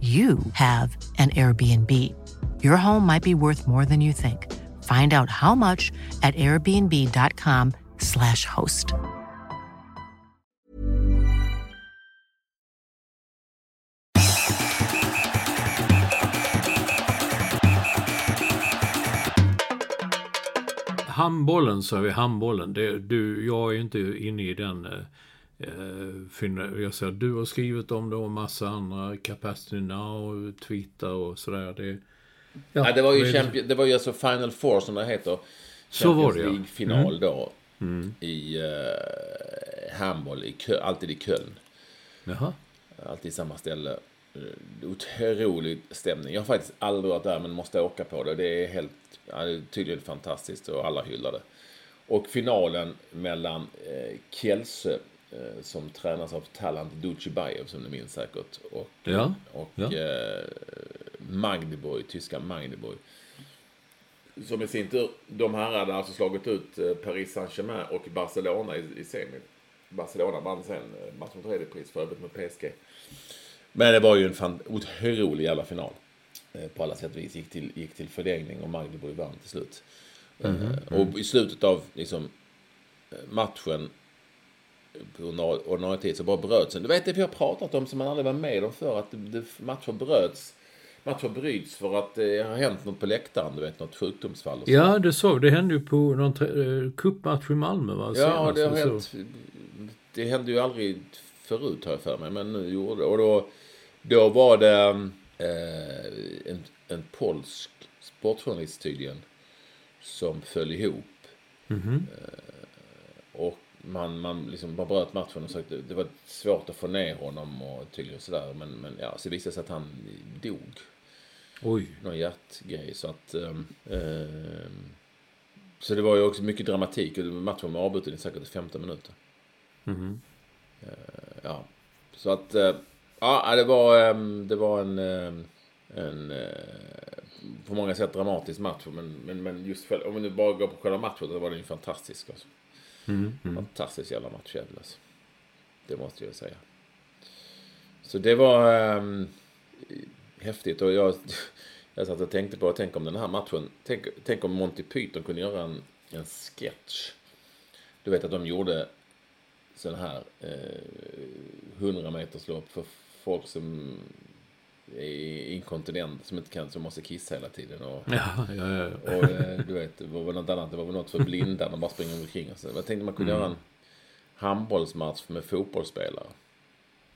you have an Airbnb. Your home might be worth more than you think. Find out how much at airbnb.com/slash host. Handbollen sa vi, handbollen. Det, du, jag är inte inne i den. Eh, Eh, eh, jag ser att du har skrivit om det och massa andra. Capacity Now, Twitter och sådär. Det, Ja, det var ju, det var ju alltså Final Four som det heter. Så var det, ja. League-final då. I uh, handboll, i Kö- alltid i Köln. Jaha. Alltid samma ställe. Eh, Otrolig stämning. Jag har faktiskt aldrig varit där men måste åka på det. Det är helt, ja, det är tydligen fantastiskt och alla hyllar det. Och finalen mellan eh, Kielse eh, som tränas av Talant Dutjebajev som ni minns säkert. Och, Ja, och ja. Eh, Magdeburg, tyska Magdeburg. Som i sin tur, de här hade alltså slagit ut eh, Paris Saint-Germain och Barcelona i, i semin. Barcelona vann sen eh, matchen tredje pris för övrigt mot PSG. Men det var ju en fan, otrolig jävla final. Eh, På alla sätt och vis. Gick till, gick till förlängning och Magdeburg vann till slut. Eh, Och i slutet av liksom, eh, matchen på ordinarie- tid så bara bröts den. Du vet det vi har pratat om som man aldrig var med om för att matcher bröts. Matcher bryts för att det har hänt något på läktaren. Du vet något sjukdomsfall. Och så. Ja, det så. Det hände ju på någon eh, cupmatch i Malmö va? Ja, det har såg. hänt. Det hände ju aldrig förut har jag för mig, men nu gjorde det. Och då, då var det eh, en, en polsk sportjournalist tydligen som föll ihop. Eh, och man, man, liksom, man bröt matchen och att det, var svårt att få ner honom och tydligen sådär. Men, men ja, så visade det sig att han dog. Oj. Någon hjärtgrej. Så att... ehm, så det var ju också mycket dramatik. och Matchen var avbruten i säkert 15 minuter. Eh, ja. Så att... eh, ja, det var, ehm, det var en... ehm, en eh, på många sätt dramatisk match. Men, men, men just för, om vi nu bara går på själva matchen så var den ju fantastisk. Alltså. Mm. Mm. Fantastisk jävla matchjävel alltså. Det måste jag säga. Så det var ehm, häftigt. Och jag, jag satt och tänkte på, tänk om den här matchen, tänk, tänk om Monty Python kunde göra en, en sketch. Du vet att de gjorde sån här eh, 100 meters lopp för folk som inkontinent, som inte kan, som måste kissa hela tiden. Och, Ja, ja, ja. och eh, du vet, det var väl något annat, det var väl något för blinda, de bara springer omkring. Och så. Jag tänkte man kunde göra en handbollsmatch med fotbollsspelare.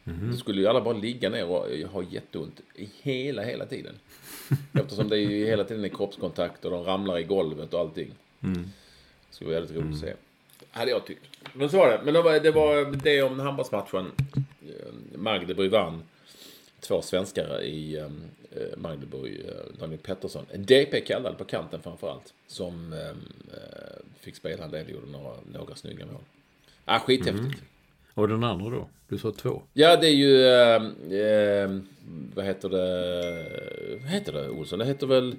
Då skulle ju alla bara ligga ner och ha jätteont hela, hela tiden. Eftersom det är ju hela tiden är kroppskontakt och de ramlar i golvet och allting. Det skulle vara jävligt roligt att se. Hade jag tyckt. Men så var det. Men det var det, var det om handbollsmatchen. Magdeburg vann. Två svenskar i eh, Magdeburg, eh, Daniel Pettersson. DP kallad på kanten framförallt. Som eh, fick spela och gjorde några, några snygga mål. Ah, skithäftigt. Mm. Och den andra då? Du sa två. Ja, det är ju... Eh, vad heter det? Vad heter det, Olsson? Det heter väl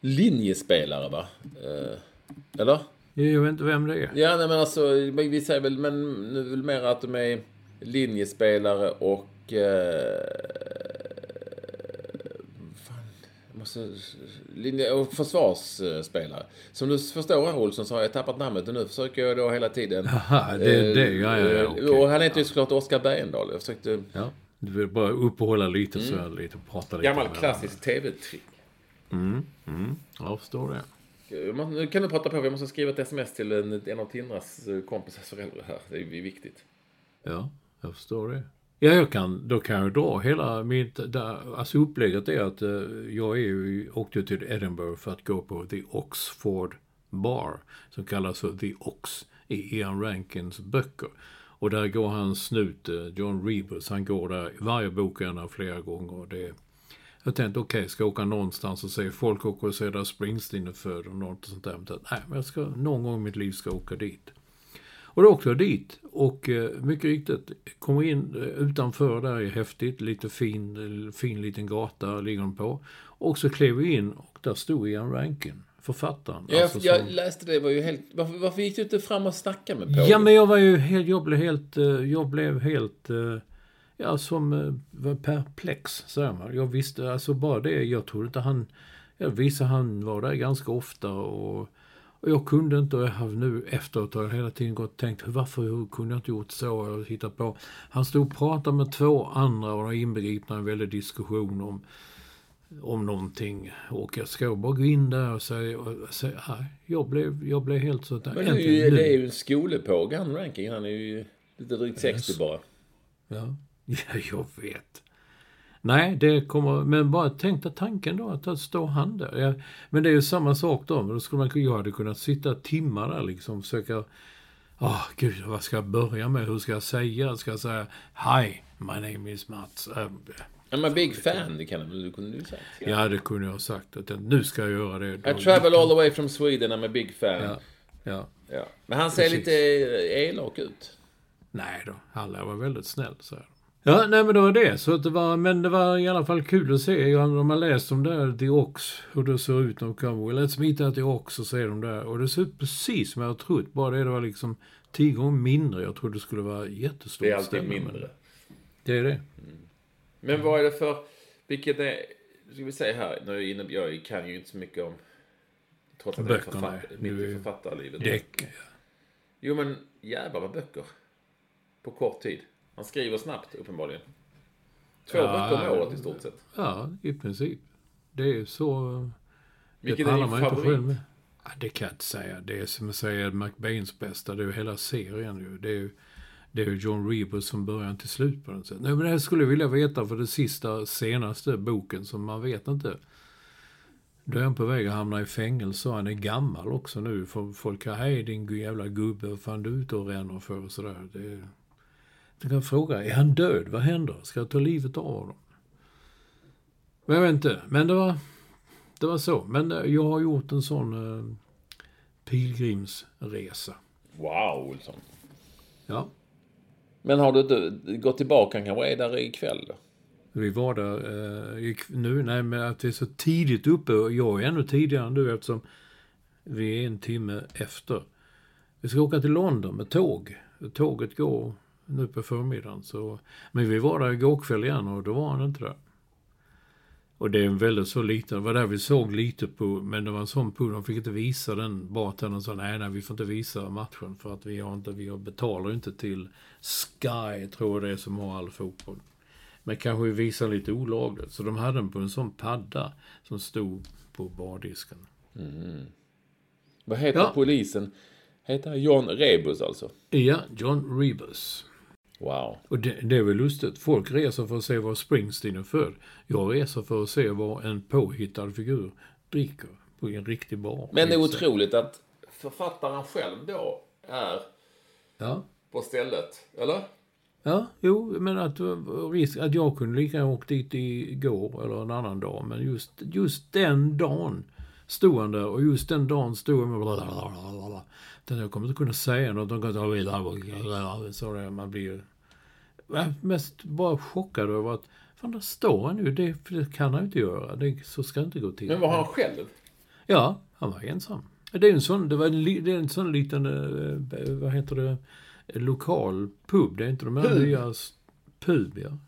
linjespelare, va? Eh, eller? Jag vet inte vem det är. Ja, nej, men alltså, vi säger väl, men nu är väl mer att de är linjespelare och... Eh, måste, linje, och försvarsspelare. Som du förstår här Olsson så har jag tappat namnet och nu försöker jag då hela tiden... Jaha, det är det. Ja, ja, ja, okay. Och han heter ju såklart Oskar Bergendahl. Jag försökte... Ja, du vill bara uppehålla lite så mm. lite och prata lite. Gammal klassisk tv-trick. Mm, mm. Jag förstår det. Nu kan du prata på, vi måste skriva ett sms till en, en av Tindras kompisars föräldrar här. Det är viktigt. Ja, jag förstår det. Ja, jag kan, då kan jag dra hela mitt... Där, alltså upplägget är att eh, jag är ju, åkte till Edinburgh för att gå på The Oxford Bar, som kallas för The Ox i Ian Rankins böcker. Och där går han snut, eh, John Rebus, han går där varje bok flera gånger. Och det, jag tänkte okej, okay, ska jag åka någonstans och se folk åker och se där Springsteen är född och något sånt där. Men, nej, men jag ska, någon gång i mitt liv ska jag åka dit. Och då åkte jag dit och eh, mycket riktigt, kommer in eh, utanför där är häftigt, lite fin, fin liten gata ligger de på. Och så klev vi in och där stod Ian Rankin, författaren. Ja, alltså jag som... läste det, var ju helt, varför, varför gick du inte fram och snackade med Paul? Ja, men jag var ju helt, jag blev helt, eh, jag blev helt, ja som perplex, säger man. Jag visste, alltså bara det, jag trodde inte han, jag visste han var där ganska ofta och och jag kunde inte, och jag har nu efteråt har hela tiden gått och tänkt varför kunde jag inte gjort så? Och hittat på. Han stod och pratade med två andra och var inbegripna i en väldig diskussion om, om någonting. Och jag ska bara gå in där och säga, och säga nej, jag, blev, jag blev helt så... Men det är ju, det är ju en skolepåg, han ranking. Han är ju lite drygt 60 yes. bara. Ja. ja, jag vet. Nej, det kommer, men bara tänkte tanken då att stå han där. Ja, men det är ju samma sak då. Då skulle man, jag hade kunnat sitta timmar där liksom och försöka Åh, oh, gud, vad ska jag börja med? Hur ska jag säga? Ska jag säga Hi, my name is Mats? I'm a big fan, det kan du kunde du sagt. Ja. ja, det kunde jag ha sagt. Att nu ska jag göra det. I travel all the way from Sweden, I'm a big fan. Ja. Ja. ja. Men han ser Precis. lite elak ut. Nej då, han var väldigt snäll, så här. Ja, nej men det var det. Så det var, men det var i alla fall kul att se. Jag, de har läst om det där, The Ox, hur det ser ut när de kommer. Let's meet at The Ox och ser de där. Och det ser ut precis som jag har trott. Bara det, det var liksom tio gånger mindre. Jag trodde det skulle vara jättestort. Det är alltid ställe, mindre. Det är det. Mm. Men vad är det för, vilket är, ska vi säga här, nu inne, jag kan ju inte så mycket om, trots att Böckerna, jag är författ, mitt i författarlivet. Deckare. Jo men jävlar vad böcker. På kort tid. Han skriver snabbt uppenbarligen. Två ja, böcker om året i stort sett. Ja, i princip. Det är så... Vilken är din favorit? Ja, det kan jag inte säga. Det är som att säga McBains bästa. Det är ju hela serien ju. Det är ju, det är John Rebus från början till slut på något sätt. Nej, men det här skulle jag vilja veta för det sista, senaste boken som man vet inte. Då är han på väg att hamna i fängelse och han är gammal också nu. Folk säger, hej din jävla gubbe, vad fan du ute och ränner för och sådär. Det, du kan fråga, är han död? Vad händer? Ska jag ta livet av honom? Men jag vet inte. Men det var, det var så. Men eh, jag har gjort en sån eh, pilgrimsresa. Wow, Olsson. Ja. Men har du gått tillbaka? Han kanske är där ikväll då? Vi var där eh, nu, nej men att vi är så tidigt uppe och jag är ännu tidigare än du eftersom vi är en timme efter. Vi ska åka till London med tåg. Tåget går nu på förmiddagen. Så, men vi var där igår kväll igen och då var han inte där. Och det är en väldigt så liten, det var där vi såg lite på, men det var en sån pool, de fick inte visa den. Bartendern sa nej, nej, vi får inte visa matchen för att vi har inte, vi betalar inte till Sky, tror jag det är, som har all fotboll. Men kanske vi visar lite olagligt. Så de hade den på en sån padda som stod på bardisken. Mm. Vad heter ja. polisen? Heter John Rebus alltså? Ja, John Rebus. Wow. Och det, det, är väl lustigt. Folk reser för att se var Springsteen är född. Jag reser för att se vad en påhittad figur dricker på en riktig bar. Men det är otroligt att författaren själv då är ja. på stället, eller? Ja, jo, men att, risk, att jag kunde lika gärna åkt dit igår eller en annan dag. Men just, just den dagen stod han där och just den dagen stod han med blablabla. Jag kommer inte kunna säga något. De kommer så man blir mest bara chockad över att fan, där står han ju. Det, det kan han inte göra. Det, så ska det inte gå till. Men var han själv? Ja, han var ensam. Det är en sån, det var en, det är en sån liten, eh, vad heter det, lokal pub. Det är inte de här nya pub, ja.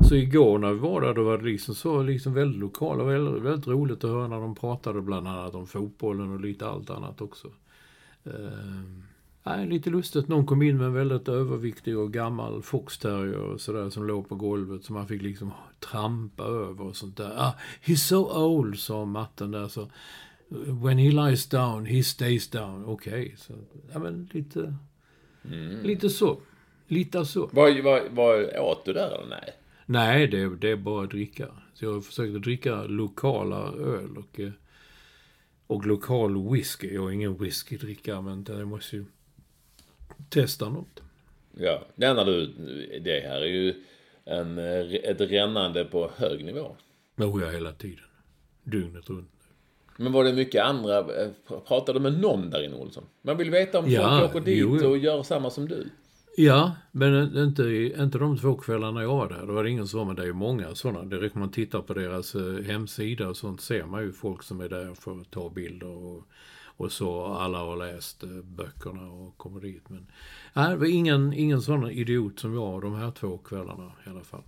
Så igår när vi var där, då var det liksom så liksom väldigt lokala. Väldigt, väldigt roligt att höra när de pratade bland annat om fotbollen och lite allt annat också. Nej, lite lustigt. Någon kom in med en väldigt överviktig och gammal foxterrier och sådär som låg på golvet som man fick liksom trampa över och sånt där. Ah, he's so old, sa matten där. Så, When he lies down, he stays down. Okej, okay, så ja men lite, mm. lite så. Lite så. Vad, vad, vad åt du där eller nej? Nej, det, det är bara att dricka. Så jag försökte dricka lokala öl och, eh, och lokal whisky. Jag är ingen whiskydrickare, men jag måste ju testa något. Ja, det enda du, det här är ju en, ett rännande på hög nivå. Oh ja, hela tiden. Dygnet runt. Men var det mycket andra, eh, pratade du med någon där inne Olsson? Man vill veta om ja, folk åker dit jo, och gör samma som du. Ja, men inte, inte de två kvällarna jag var där. Då var det ingen som var med. Det är ju många sådana. Det räcker man tittar på deras eh, hemsida och sånt ser man ju folk som är där för att ta bilder och, och så. Alla har läst eh, böckerna och kommer dit. Men nej, det var ingen, ingen sån idiot som jag de här två kvällarna i alla fall.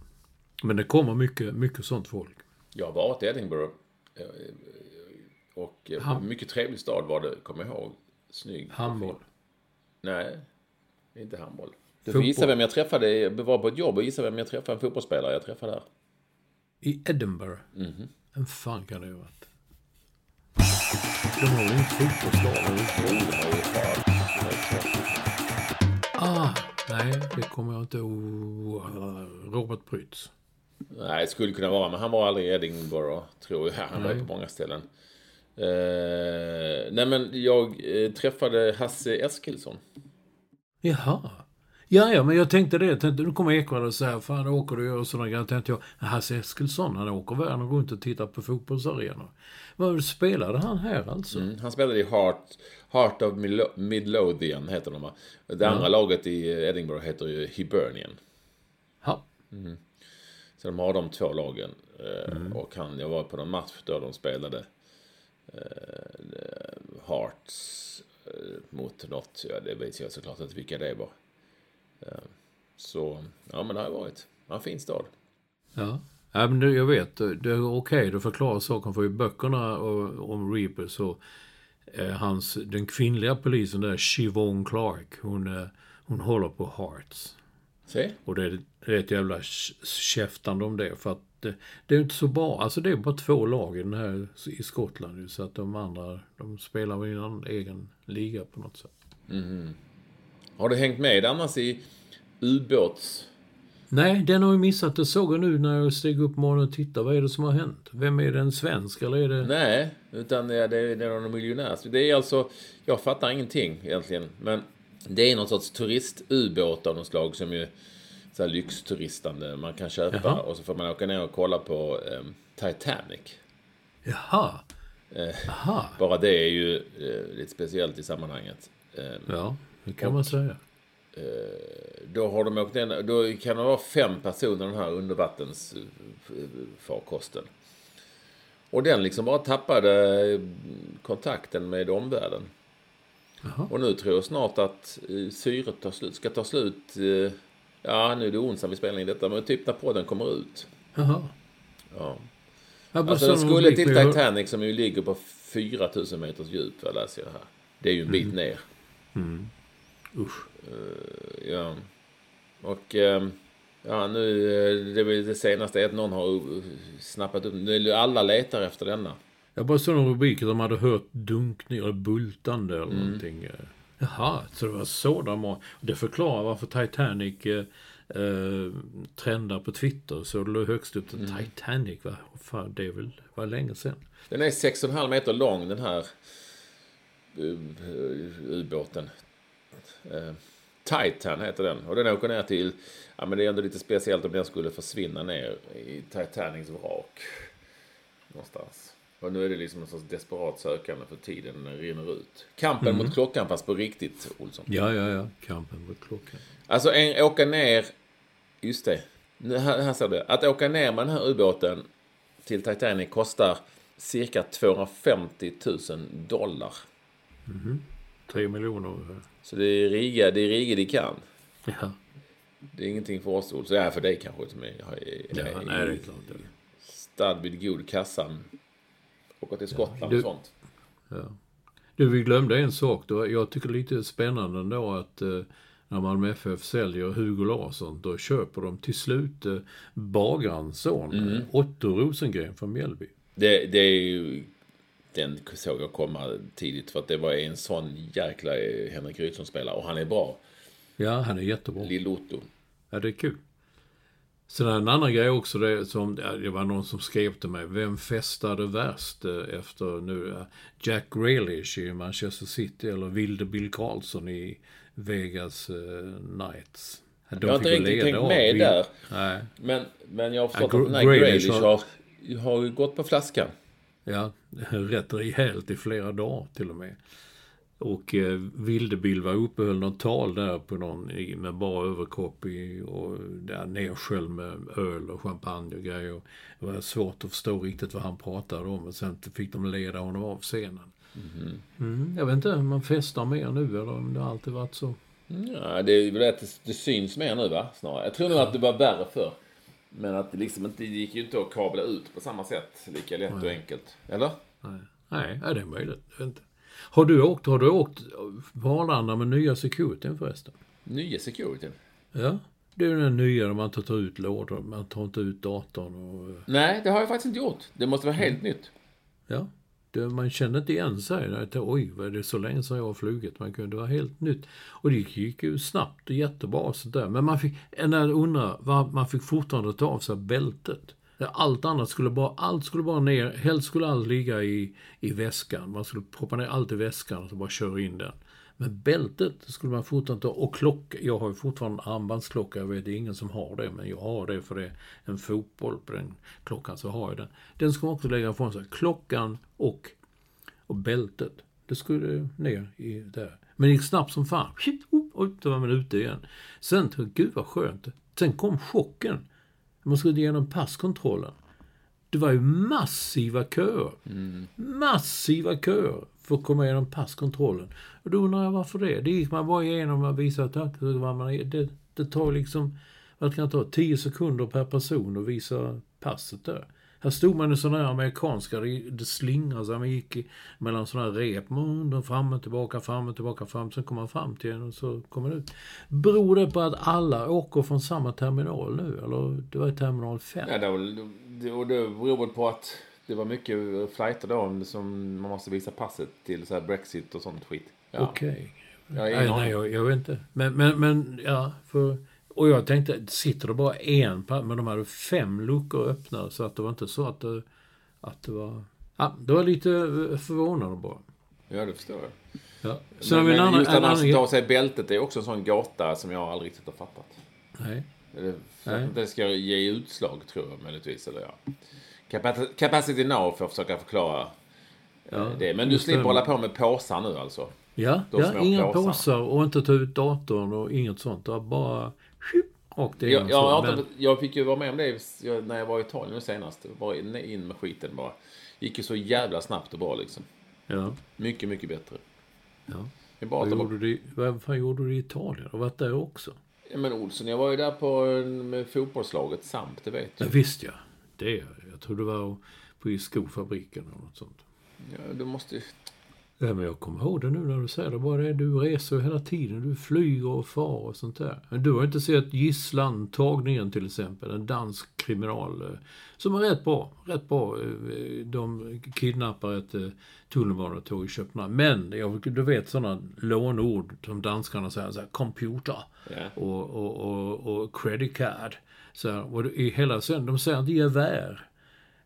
Men det kommer mycket, mycket sånt folk. Jag har varit i Edinburgh. Eh, och Ham mycket trevlig stad var det, kommer jag ihåg. Snygg. Handboll. Nej, inte handboll. Du får gissa vem jag träffade. Jag var på ett jobb och gissa vem jag träffade. En fotbollsspelare jag träffade där. I Edinburgh? Mm -hmm. Vem fan kan det ha varit? De har väl inte fotbollslag? Ah, nej, det kommer jag inte ihåg. Robert Prytz. Nej, det skulle kunna vara, men han var aldrig i Edinburgh, tror jag. Han var på många ställen. Uh, nej, men jag uh, träffade Hasse Eskilsson. Jaha. Ja, ja, men jag tänkte det. Jag tänkte, nu kommer Ekwall och säger, fan åker du och gör sådana grejer. tänkte jag, Hasse Eskilsson, han åker världen runt och tittar på fotbollsarenor. Vad spelade han här alltså? Mm, han spelade i Heart, Heart of Midlothian, heter de va? Det andra laget i Edinburgh heter ju Hibernian. Ja. Mm. Så de har de två lagen. Eh, mm. Och han, jag var på någon match där de spelade uh, Hearts Eh, mot något. Ja, det vet jag såklart inte vilka det var. Eh, så, ja men det har varit. en fin stad. Ja. Ja, men jag vet. Det är okej, okay, du förklarar saken. För i böckerna om Reaper så eh, hans, den kvinnliga polisen där, Siobhan Clark, hon, eh, hon håller på Hearts. Se. Och det är, det är ett jävla käftande om det. För att det, det är inte så bra. Alltså det är bara två lag i den här i Skottland. Så att de andra, de spelar i en egen liga på något sätt. Mm. Har du hängt med annars i ubåts... Nej, den har jag missat. Det såg jag nu när jag steg upp morgonen och tittade. Vad är det som har hänt? Vem är det? En svensk eller är det... Nej, utan det är, det är någon miljonär. Det är alltså... Jag fattar ingenting egentligen. Men det är någon sorts turistubåt av något slag som ju så här lyxturistande man kan köpa. Jaha. Och så får man åka ner och kolla på eh, Titanic. Jaha. Eh, bara det är ju eh, lite speciellt i sammanhanget. Eh, ja, det kan och, man säga. Eh, då har de åkt ner, då kan det vara fem personer den här undervattensfarkosten. Och den liksom bara tappade eh, kontakten med omvärlden. Jaha. Och nu tror jag snart att syret tar slut, ska ta slut Ja, nu är det onsdag vi spelar in detta, men typ när podden kommer ut. Jaha. Ja. Alltså den skulle till Titanic som ju ligger på 4000 meters djup, vad läser jag här. Det är ju en bit mm. ner. Mm. Usch. Uh, ja. Och uh, ja, nu, uh, det, det senaste är att någon har snappat upp, nu alla letar efter denna. Jag bara såg någon rubrik att de hade hört dunkning eller bultande eller mm. någonting. Jaha, så det var så de var. Det förklarar varför Titanic eh, eh, trendar på Twitter. Så det låg högst upp mm. Titanic. Va? Fan, det är väl, var länge sedan. Den är 6,5 meter lång den här uh, ubåten. Uh, Titan heter den. Och den åker ner till... Ja, men det är ändå lite speciellt om den skulle försvinna ner i Titanics vrak. Någonstans. Och nu är det liksom en sorts desperat sökande för tiden rinner ut. Kampen mot klockan fast på riktigt, Olsson. Ja, ja, ja. Kampen mot klockan. Alltså en, åka ner... Just det. Nu, här, här ser du. Att åka ner med den här ubåten till Titanic kostar cirka 250 000 dollar. Tre miljoner ungefär. Så det är Riga, det är Riga de kan. Ja. Det är ingenting för oss, Olsson. Ja, för dig kanske som är, är, ja är, nej, det är klart. stad vid god kassan. Åka till Skottland du- och sånt. Ja. Du, vi glömde en sak. Då. Jag tycker det är lite spännande ändå att eh, när Malmö FF säljer Hugo Larsson, då köper de till slut eh, bagarens son, Mm. Otto Rosengren från Mjällby. Det, det är ju... Den såg jag komma tidigt för att det var en sån jäkla eh, Henrik Rydström-spelare. Och han är bra. Ja, han är jättebra. Lill-Otto. Ja, det är kul. Sen en annan grej också, det, som, det var någon som skrev till mig. Vem festade värst eh, efter nu? eh, Jack Grealish i Manchester City eller Wilde Bill Karlsson i Vegas eh, Knights? De Jag har inte riktigt tänkt av med Bill- där. Nej, Men, men jag har förstått Ja, att den här Grealish har, har- gått på flaskan. ja, rätt rejält i flera dagar till och med. Och eh, Wildebill var uppe och höll något tal där på någon med bara överkropp i, och där nersköljd med öl och champagne och grejer. Det var svårt att förstå riktigt vad han pratade om och sen fick de leda honom av scenen. Mm, jag vet inte om man festar mer nu eller om det alltid varit så. Ja, det är väl att det, syns mer nu va? Snarare. Jag tror nog att det var värre förr. Men att det liksom inte det gick ju inte att kabla ut på samma sätt. Lika lätt och enkelt. Eller? Nej, nej det är möjligt. Jag vet inte. Har du åkt, har du åkt på Arlanda med nya securityn förresten? Nya securityn. Ja. Det är den nya där man tar ta ut lådor, man tar inte ut datorn och... Nej, det har jag faktiskt inte gjort. Det måste vara helt nytt. Ja. Det, man känner inte igen sig. Jag tänkte, Oj, vad är det så länge sedan jag har flugit? Man kunde vara helt nytt. Och det gick ju snabbt och jättebra och sådär. Men man fick, jag undrar, man fick fortfarande ta av sig bältet. Allt annat skulle bara, allt skulle bara ner, helst skulle allt ligga i, i väskan. Man skulle proppa ner allt i väskan och så bara köra in den. Men bältet skulle man fortfarande ta. Och klocka, jag har ju fortfarande armbandsklocka. Jag vet det är ingen som har det, men jag har det för det är en fotboll på den klockan, så har jag den. Den ska man också lägga ifrån sig. Klockan och, och bältet. Det skulle ner i där. Men det gick snabbt som fan. Och oj, då var man ute igen. Sen, gud vad skönt. Sen kom chocken. Man skulle igenom passkontrollen. Det var ju massiva köer. Massiva köer för att komma igenom passkontrollen. Och då undrar jag varför det. Det gick man bara igenom och visade tack. man- Det, det tar liksom, vad kan det ta, 10 sekunder per person att visa passet där. Här stod man i sådana här amerikanska, det, slingrade sig, man gick i, mellan sådana här rep, man, fram och tillbaka, fram och tillbaka, fram, sen kom man fram till en och så kom man ut. Beror det på att alla åker från samma terminal nu? Eller det var terminal 5? Ja, det, var, det, och det beror på att det var mycket flighter då som man måste visa passet till så Brexit och sånt skit. Ja. Okej. Jag har Nej, nej jag, jag vet inte. Men, men, men ja, för... Och jag tänkte, sitter det bara en pa- Men de hade fem luckor öppna så att det var inte så att det, att det var... Ja, det var lite eh, förvånande bara. Ja, det förstår jag. Ja. Har Men, men annan... just att man annan ska ta av sig bältet det är också en sån gata som jag aldrig riktigt har fattat. nej. Det, Nej. det ska ge utslag tror jag möjligtvis. Eller ja. Capacity- now för att försöka förklara eh, Ja, det. Men du slipper det. hålla på med påsar nu alltså. Ja, ja inga påsarna. påsar och inte ta ut datorn och inget sånt. Bara... Rakt Jag, igenom. jag, så. jag, har Men- jag fick ju vara med om det när jag var i Italien senast. Bara in, in med skiten bara. Gick ju så jävla snabbt och bra liksom. Ja, Mycket, mycket bättre. ja. Bara Vad ta gjorde, du, i- vad fan gjorde du i Italien? Har varit där också? Ja, men Olsson, jag var ju där på med fotbollslaget SAMP, det vet Ja, du. visst ja. Det är jag. Tror det var på i skofabriken eller något sånt. Ja, du måste ju... Ja, men jag kommer ihåg det nu när du säger det. Bara det, du reser hela tiden. Du flyger och far och sånt där. Men du har inte sett Gisslan, tagningen till exempel. En dansk kriminal. eh, Som är rätt bra. Rätt bra. eh, De kidnappar ett eh, tunnelbanetåg i Köpenhamn. Men, du vet sådana lånord som danskarna säger. Så här, computer. Ja. Och, och, och, och credit card. Så här, och i hela sen, de säger inte gevär.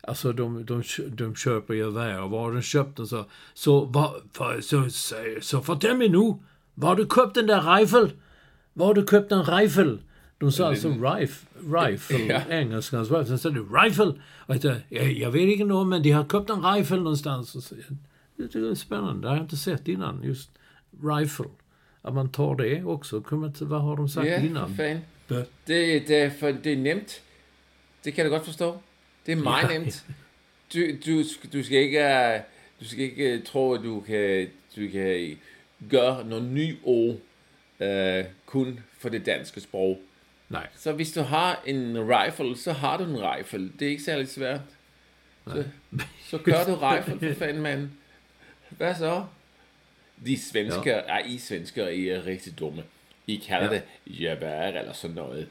Alltså de, de, de köper gevär och var har de köpt den så... Så, va, för, så, så, så fortell mig nu, var har du köpt den där rifle? Var har du köpt en rifle? De sa alltså rif, rifle, Ja. engelskans rifle. Sen sa du rifle. Och jag, tänkte, jag, jag vet inte om men de har köpt en rifle någonstans. Så, jag tycker det är spännande. Det har jag inte sett innan. Just rifle. Att man tar det också. Vad har de sagt Ja, innan? fan. Det, det, är för, det är nemt. Det kan du godt forstå. Det er meget Ja. nemt. Du, du, du, skal ikke, du skal ikke tro, at du kan, du kan gøre noget ny ord øh, kun for det danske sprog. Nej. Så hvis du har en rifle, så har du en rifle. Det er ikke særlig svært. Så, så kør du rifle, for fanden, mand. Hvad så? De svensker, ja. ej, I svensker, I er rigtig dumme. I kalder ja. det gevær eller sådan noget.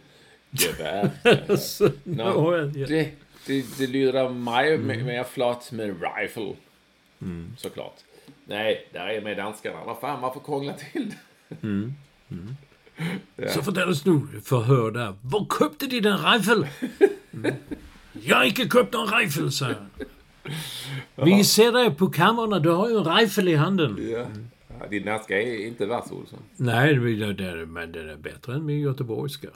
Så, Nå, det, det, det lyder meget mm. mere flot med rifle. Mm. Såklart. Nej, där är med danskarna. Vad fan, varför krångla till det? Så fortæl os nu, forhør der. Hvor købte de den rifle? Mm. Jeg har ikke købt en rifle, sagde han. Vi ser dig på kammaren, du har ju en rifle i handen. Ja. ja din danska är inte vass, Olsson. Nej, det, det, men den är bättre än min göteborgska.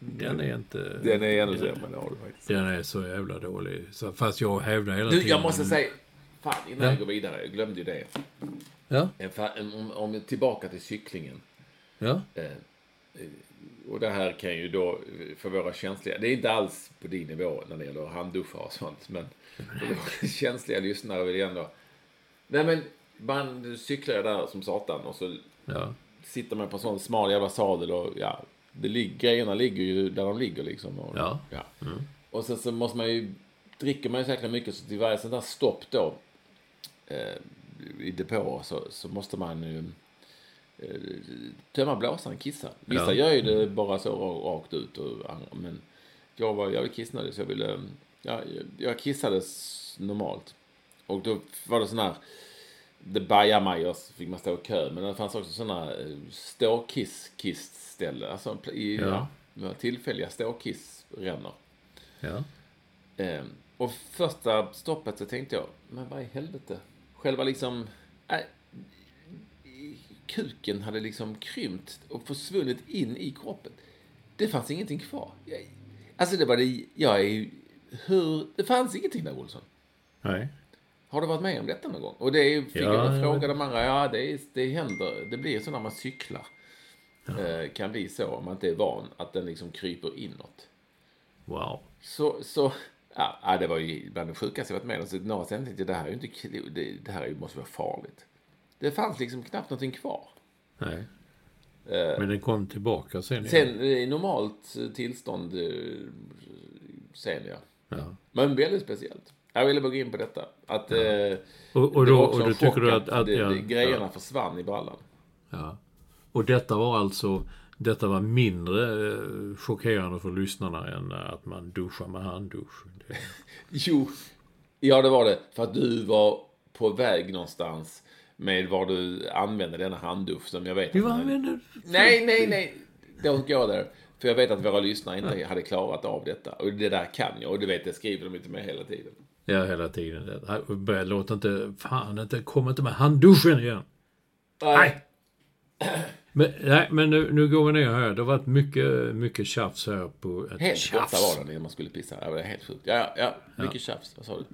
Den är inte... Den är ännu sämre, du faktiskt. Den är så jävla dålig. Så, fast jag hävdar hela Du, tiden... jag måste säga, fan innan Ja. jag går vidare, jag glömde ju det. Ja, En, fa- en, om, om tillbaka till cyklingen. ja. Eh, eh, och det här kan ju då, eh, för våra känsliga, det är inte alls på din nivå när det gäller handduffar och sånt, men för våra känsliga lyssnare vill jag ändå... Nej men, man cyklar ju där som satan och så ja. sitter man på en sån smal jävla sadel och ja, det lig, grejerna ligger ju där de ligger liksom. Och, Ja. Och sen så måste man ju, dricker man ju säkert mycket så till varje sånt där stopp då eh, i depåer så, så måste man ju eh, tömma blåsan, kissa. Vissa Ja. gör ju det bara så ra- rakt ut och andra, men jag var jävligt kissnödig så jag ville, ja, jag- jag kissade s- normalt. Och då var det sån här det så fick man stå i kö. Men det fanns också sådana ståkiss-kissställe. Alltså pl- i, Ja. ja. tillfälliga ståkissrännor. ja. Eh, och första stoppet så tänkte jag, men vad i helvete. Själva liksom, äh, kuken hade liksom krympt och försvunnit in i kroppen. Det fanns ingenting kvar. Jag, alltså det var det, jag är ju, hur, det fanns ingenting där Olsson. Nej. Har du varit med om detta någon gång? Och det är, fick Ja, jag fråga de andra, ja det, är, det händer, det blir så när man cyklar. Eh, kan bli så om man inte är van, att den liksom kryper inåt. Wow. Så, så ja, ja, det var ju bland det sjukaste jag varit med om. Så några sen tänkte jag, det här är ju inte, det, det här är ju- måste vara farligt. Det fanns liksom knappt någonting kvar. Nej. Men den kom tillbaka sen. Sen i normalt eh, tillstånd eh, sen ja. Ja. Men väldigt speciellt. Jag ville bara gå in på detta. Att, eh, Och, och det då, var och då tycker du att... att det, ja, det, grejerna ja, försvann i brallan. ja. Och detta var alltså... Detta var mindre eh, chockerande för lyssnarna än att man duschar med handdusch. Jo, ja det var det. För att du var på väg någonstans med vad du använde denna handdusch som jag vet. var den- vänner. Nej, nej, nej. Don't go there. För jag vet att våra lyssnare inte hade klarat av detta. Och det där kan jag. Och du vet, det skriver de inte med hela tiden. Ja, hela tiden. Börja låta inte... Fan, inte, kom inte med handduschen igen. Nej! Men, nej, men nu, nu går vi ner här. Det har varit mycket, mycket tjafs här på... Ett Helt tjafs. var det när man skulle pissa. Det var helt sjukt. Ja, ja. Mycket tjafs. Vad sa du?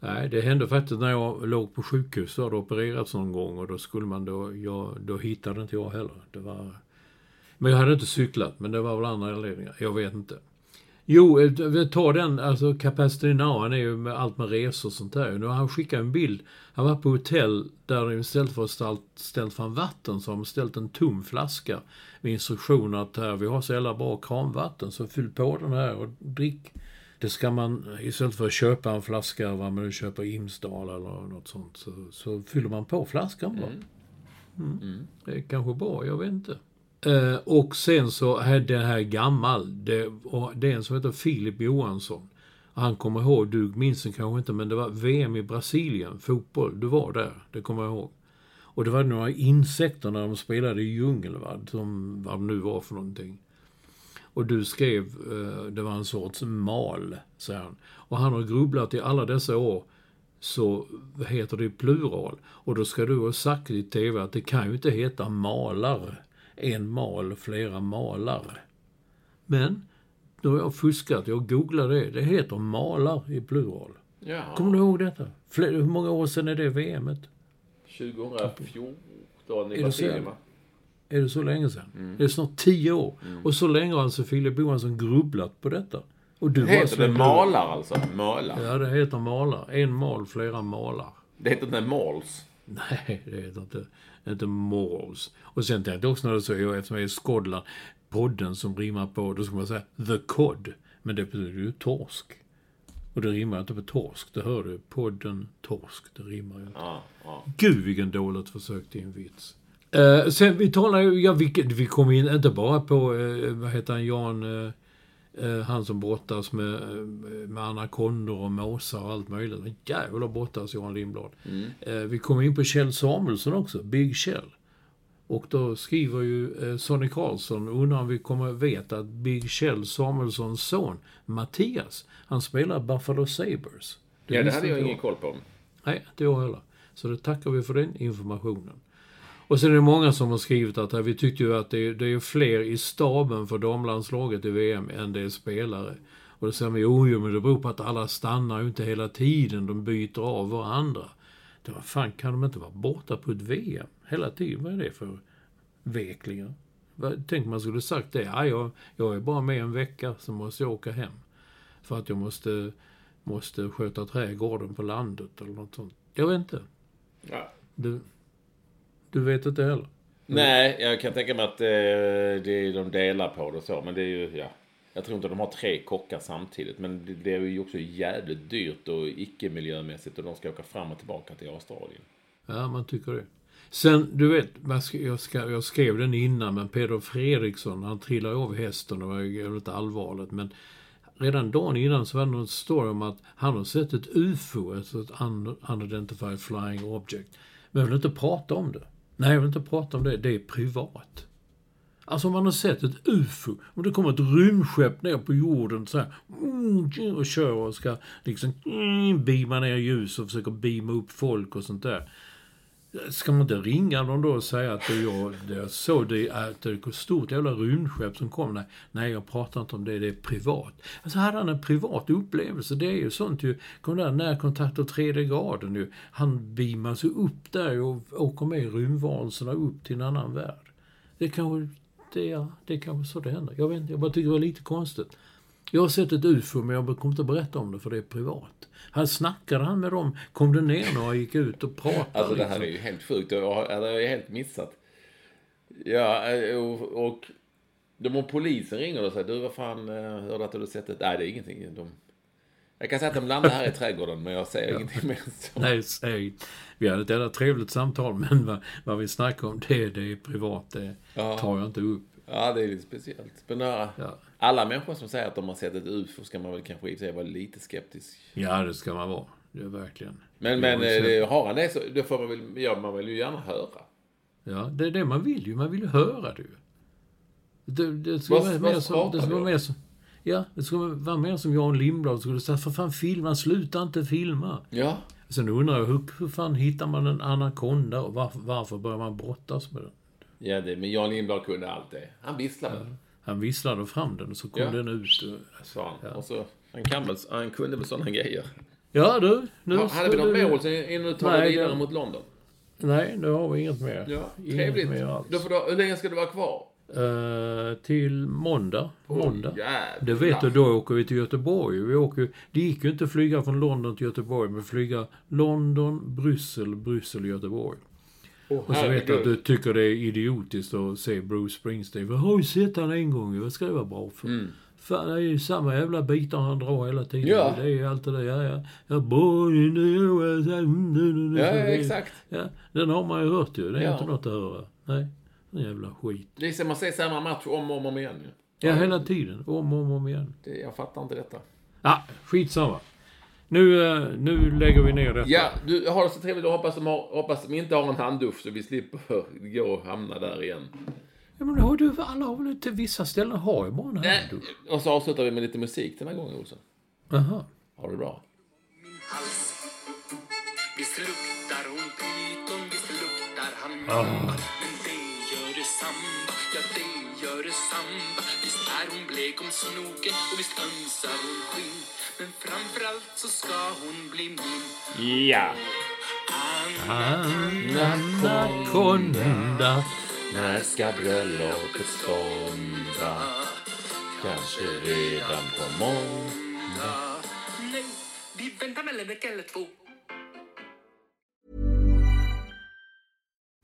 Nej, det hände faktiskt när jag låg på sjukhus. Så hade opererats någon gång och då skulle man då... Jag, då hittade inte jag heller. Det var... Men jag hade inte cyklat, men det var väl andra anledningar. Jag vet inte. Jo, eh, vi tar den, alltså Now, han är ju med allt med resor och sånt där. Nu har han skickat en bild. Han var på hotell där de istället för att ställt, fram vatten så har de ställt en tom flaska med instruktioner att här, vi har så jävla bra kranvatten så fyll på den här och drick. Det ska man, istället för att köpa en flaska, vad man nu köper Imsdal eller något sånt, så, så fyller man på flaskan bara. Mm. Det är kanske bra, jag vet inte. Eh, och sen så är den här gammal. Det, och det är en som heter Filip Johansson. Han kommer ihåg, du minns den kanske inte, men det var VM i Brasilien, fotboll. Du var där, det kommer jag ihåg. Och det var några insekter när de spelade i djungeln, va? Som, vad det nu var för någonting. Och du skrev, eh, det var en sorts mal, säger han. Och han har grubblat i alla dessa år, så heter det plural. Och då ska du ha sagt i TV att det kan ju inte heta malar en mal, flera malar. Men, då har jag fuskat. Jag googlade det. Det heter malar i plural. Ja. Kommer du ihåg detta? Fler, hur många år sedan är det VMet? 2014 i? Brasilien, va? Är det så länge sedan? Mm. Det är snart tio år. Och så länge har alltså Filip Johansson grubblat på detta. Och du Heter det malar alltså? Malar? Ja, det heter malar. En mal, flera malar. Det heter inte mals? Nej, det heter inte, inte malls. Och sen tänkte jag också när du säger, eftersom jag är Skottland, podden som rimmar på, då ska man säga the cod. Men det betyder ju torsk. Och det rimmar inte på torsk, det hör du. Podden torsk, det rimmar ju inte. Ja, ja. Gud vilken dåligt försök till en vits. Eh, sen vi talar ju, ja vi, vi kom in inte bara på, eh, vad heter han, Jan, eh, han som brottas med, eh, med anakondor och måsar och allt möjligt. En jävla brottas Jan Lindblad. Eh, vi kom in på Kjell Samuelsson också, Big Kjell. Och då skriver ju eh, Sonny Karlsson, undrar om vi kommer veta att Big Kjell Samuelssons son Mattias, han spelar Buffalo Sabres. Ja, det hade jag ingen koll på. Nej, inte jag heller. Så det tackar vi för den informationen. Och sen är det många som har skrivit att vi tyckte ju att det, det är fler i staben för damlandslaget i VM än det är spelare. Och då säger man, jo, men det beror på att alla stannar ju inte hela tiden, de byter av varandra. Det var fan, kan de inte vara borta på ett VM hela tiden? Vad är det för veklingar? Tänk man skulle sagt det, ja, jag, jag är bara med en vecka, så måste jag åka hem. För att jag måste, måste sköta trädgården på landet eller något sånt. Jag vet inte. Ja. Du, du vet inte heller? Nej, jag kan tänka mig att eh, det är de delar på det och så. Men det är ju, ja. Jag tror inte de har tre kockar samtidigt. Men det, det är ju också jävligt dyrt och icke miljömässigt. Och de ska åka fram och tillbaka till Australien. Ja, man tycker det. Sen, du vet, jag, ska, jag skrev den innan, men Peder Fredriksson, han trillade av hästen och var ju jävligt allvarligt. Men redan dagen innan så var det någon story om att han har sett ett UFO, alltså ett un- unidentified flying object. Men vill inte prata om det. Nej, jag vill inte prata om det. Det är privat. Alltså om man har sett ett UFO, om det kommer ett rymdskepp ner på jorden så här, och kör och ska liksom mm, beama ner ljus och försöker beama upp folk och sånt där. Ska man inte ringa dem då och säga att det jag, det jag såg det är att det är ett stort jävla rymdskepp som kom? Nej, nej, jag pratar inte om det, det är privat. Alltså hade han en privat upplevelse, det är ju sånt ju, kom där närkontakt och tredje graden ju. Han beamas ju upp där och åker med rymdvarelserna upp till en annan värld. Det kanske, det, är, det är kanske så det händer. Jag vet inte, jag bara tycker det var lite konstigt. Jag har sett ett UFO, men jag kommer inte att berätta om det för det är privat. Han snackade han med dem, kom det ner några och gick ut och pratade. Alltså det här liksom. är ju helt sjukt. Jag har, jag har helt missat. Ja, eh, och, och de och polisen ringer och säger du vad fan, eh, hörde att du sett det? Nej, det är ingenting. De, jag kan säga att de landar här i trädgården, men jag säger ingenting mer så. Nej, säg. Vi hade ett jävla trevligt samtal, men vad, vad vi snackar om, det, det är privat. Det Ja. tar jag inte upp. Ja, det är lite speciellt. Men ja, Ja. Alla människor som säger att de har sett ett UFO ska man väl kanske i sig vara lite skeptisk. Ja, det ska man vara. Det är verkligen. Men, men eh, det, har han det så då får man väl, ja, man vill ju gärna höra. Ja, det är det man vill ju. Man vill ju höra det ju. Det, det ska vara mer som... Det ska vara mer som... Ja, det ska vara mer som Jan Lindblad skulle säga. För fan, filma. Sluta inte filma. Ja. Sen undrar jag, hur, hur fan hittar man en anakonda och varför, varför börjar man brottas med den? Ja, det, men Jan Lindblad kunde allt det. Han visslade, Han visslade fram den och så kom Ja. den ut. och- han. Och så, han, kan väl, han kunde väl sådana grejer. Ja du, nu Ha, hade vi något mål sen innan du tar vidare mot London? Nej, nu har vi inget mer. Ja, inget trevligt. mer alls. Då får du, hur länge ska du vara kvar? Eh, till måndag. måndag. jävlar. det vet du, då åker vi till Göteborg. Vi åker, det gick ju inte att flyga från London till Göteborg, men flyga London, Bryssel, Bryssel, Göteborg. Åh, Och så vet jag att du tycker det är idiotiskt att se Bruce Springsteen. Jag har ju sett han en gång, vad ska det vara bra för? Fan, det är ju samma jävla bitar han drar hela tiden. Mm. Ja. Det är ju alltid det, ja, ja. ja boy in the USA. mm, mm, mm, Ja, exakt. Ja, den har man ju hört ju. Det är Ja. inte något att höra. Nej, en jävla skit. Det är som att se samma match om och om igen. ju. Ja, hela tiden. Om och om, om igen. Det, jag fattar inte detta. Ja, skitsamma. Nu, eh, nu lägger vi ner detta. Ja, du har det så trevligt och hoppas de, har, hoppas de inte har en handdusch så vi slipper gå och hamna där igen. Ja, men har du, alla har väl till vissa ställen har ju bara en handdusch. Och så avslutar vi med lite musik den här gången, Olsson. Jaha. Ha det bra. Visst luktar hon pyton, visst luktar han mamba Men det gör detsamma, samba Visst är hon blek om snoken och visst ömsar hon skinn Men framförallt så ska hon bli min Ja. Anaconda. När ska bröllopet stånda? Kanske redan på måndag. Nej, vi väntar väl en vecka eller två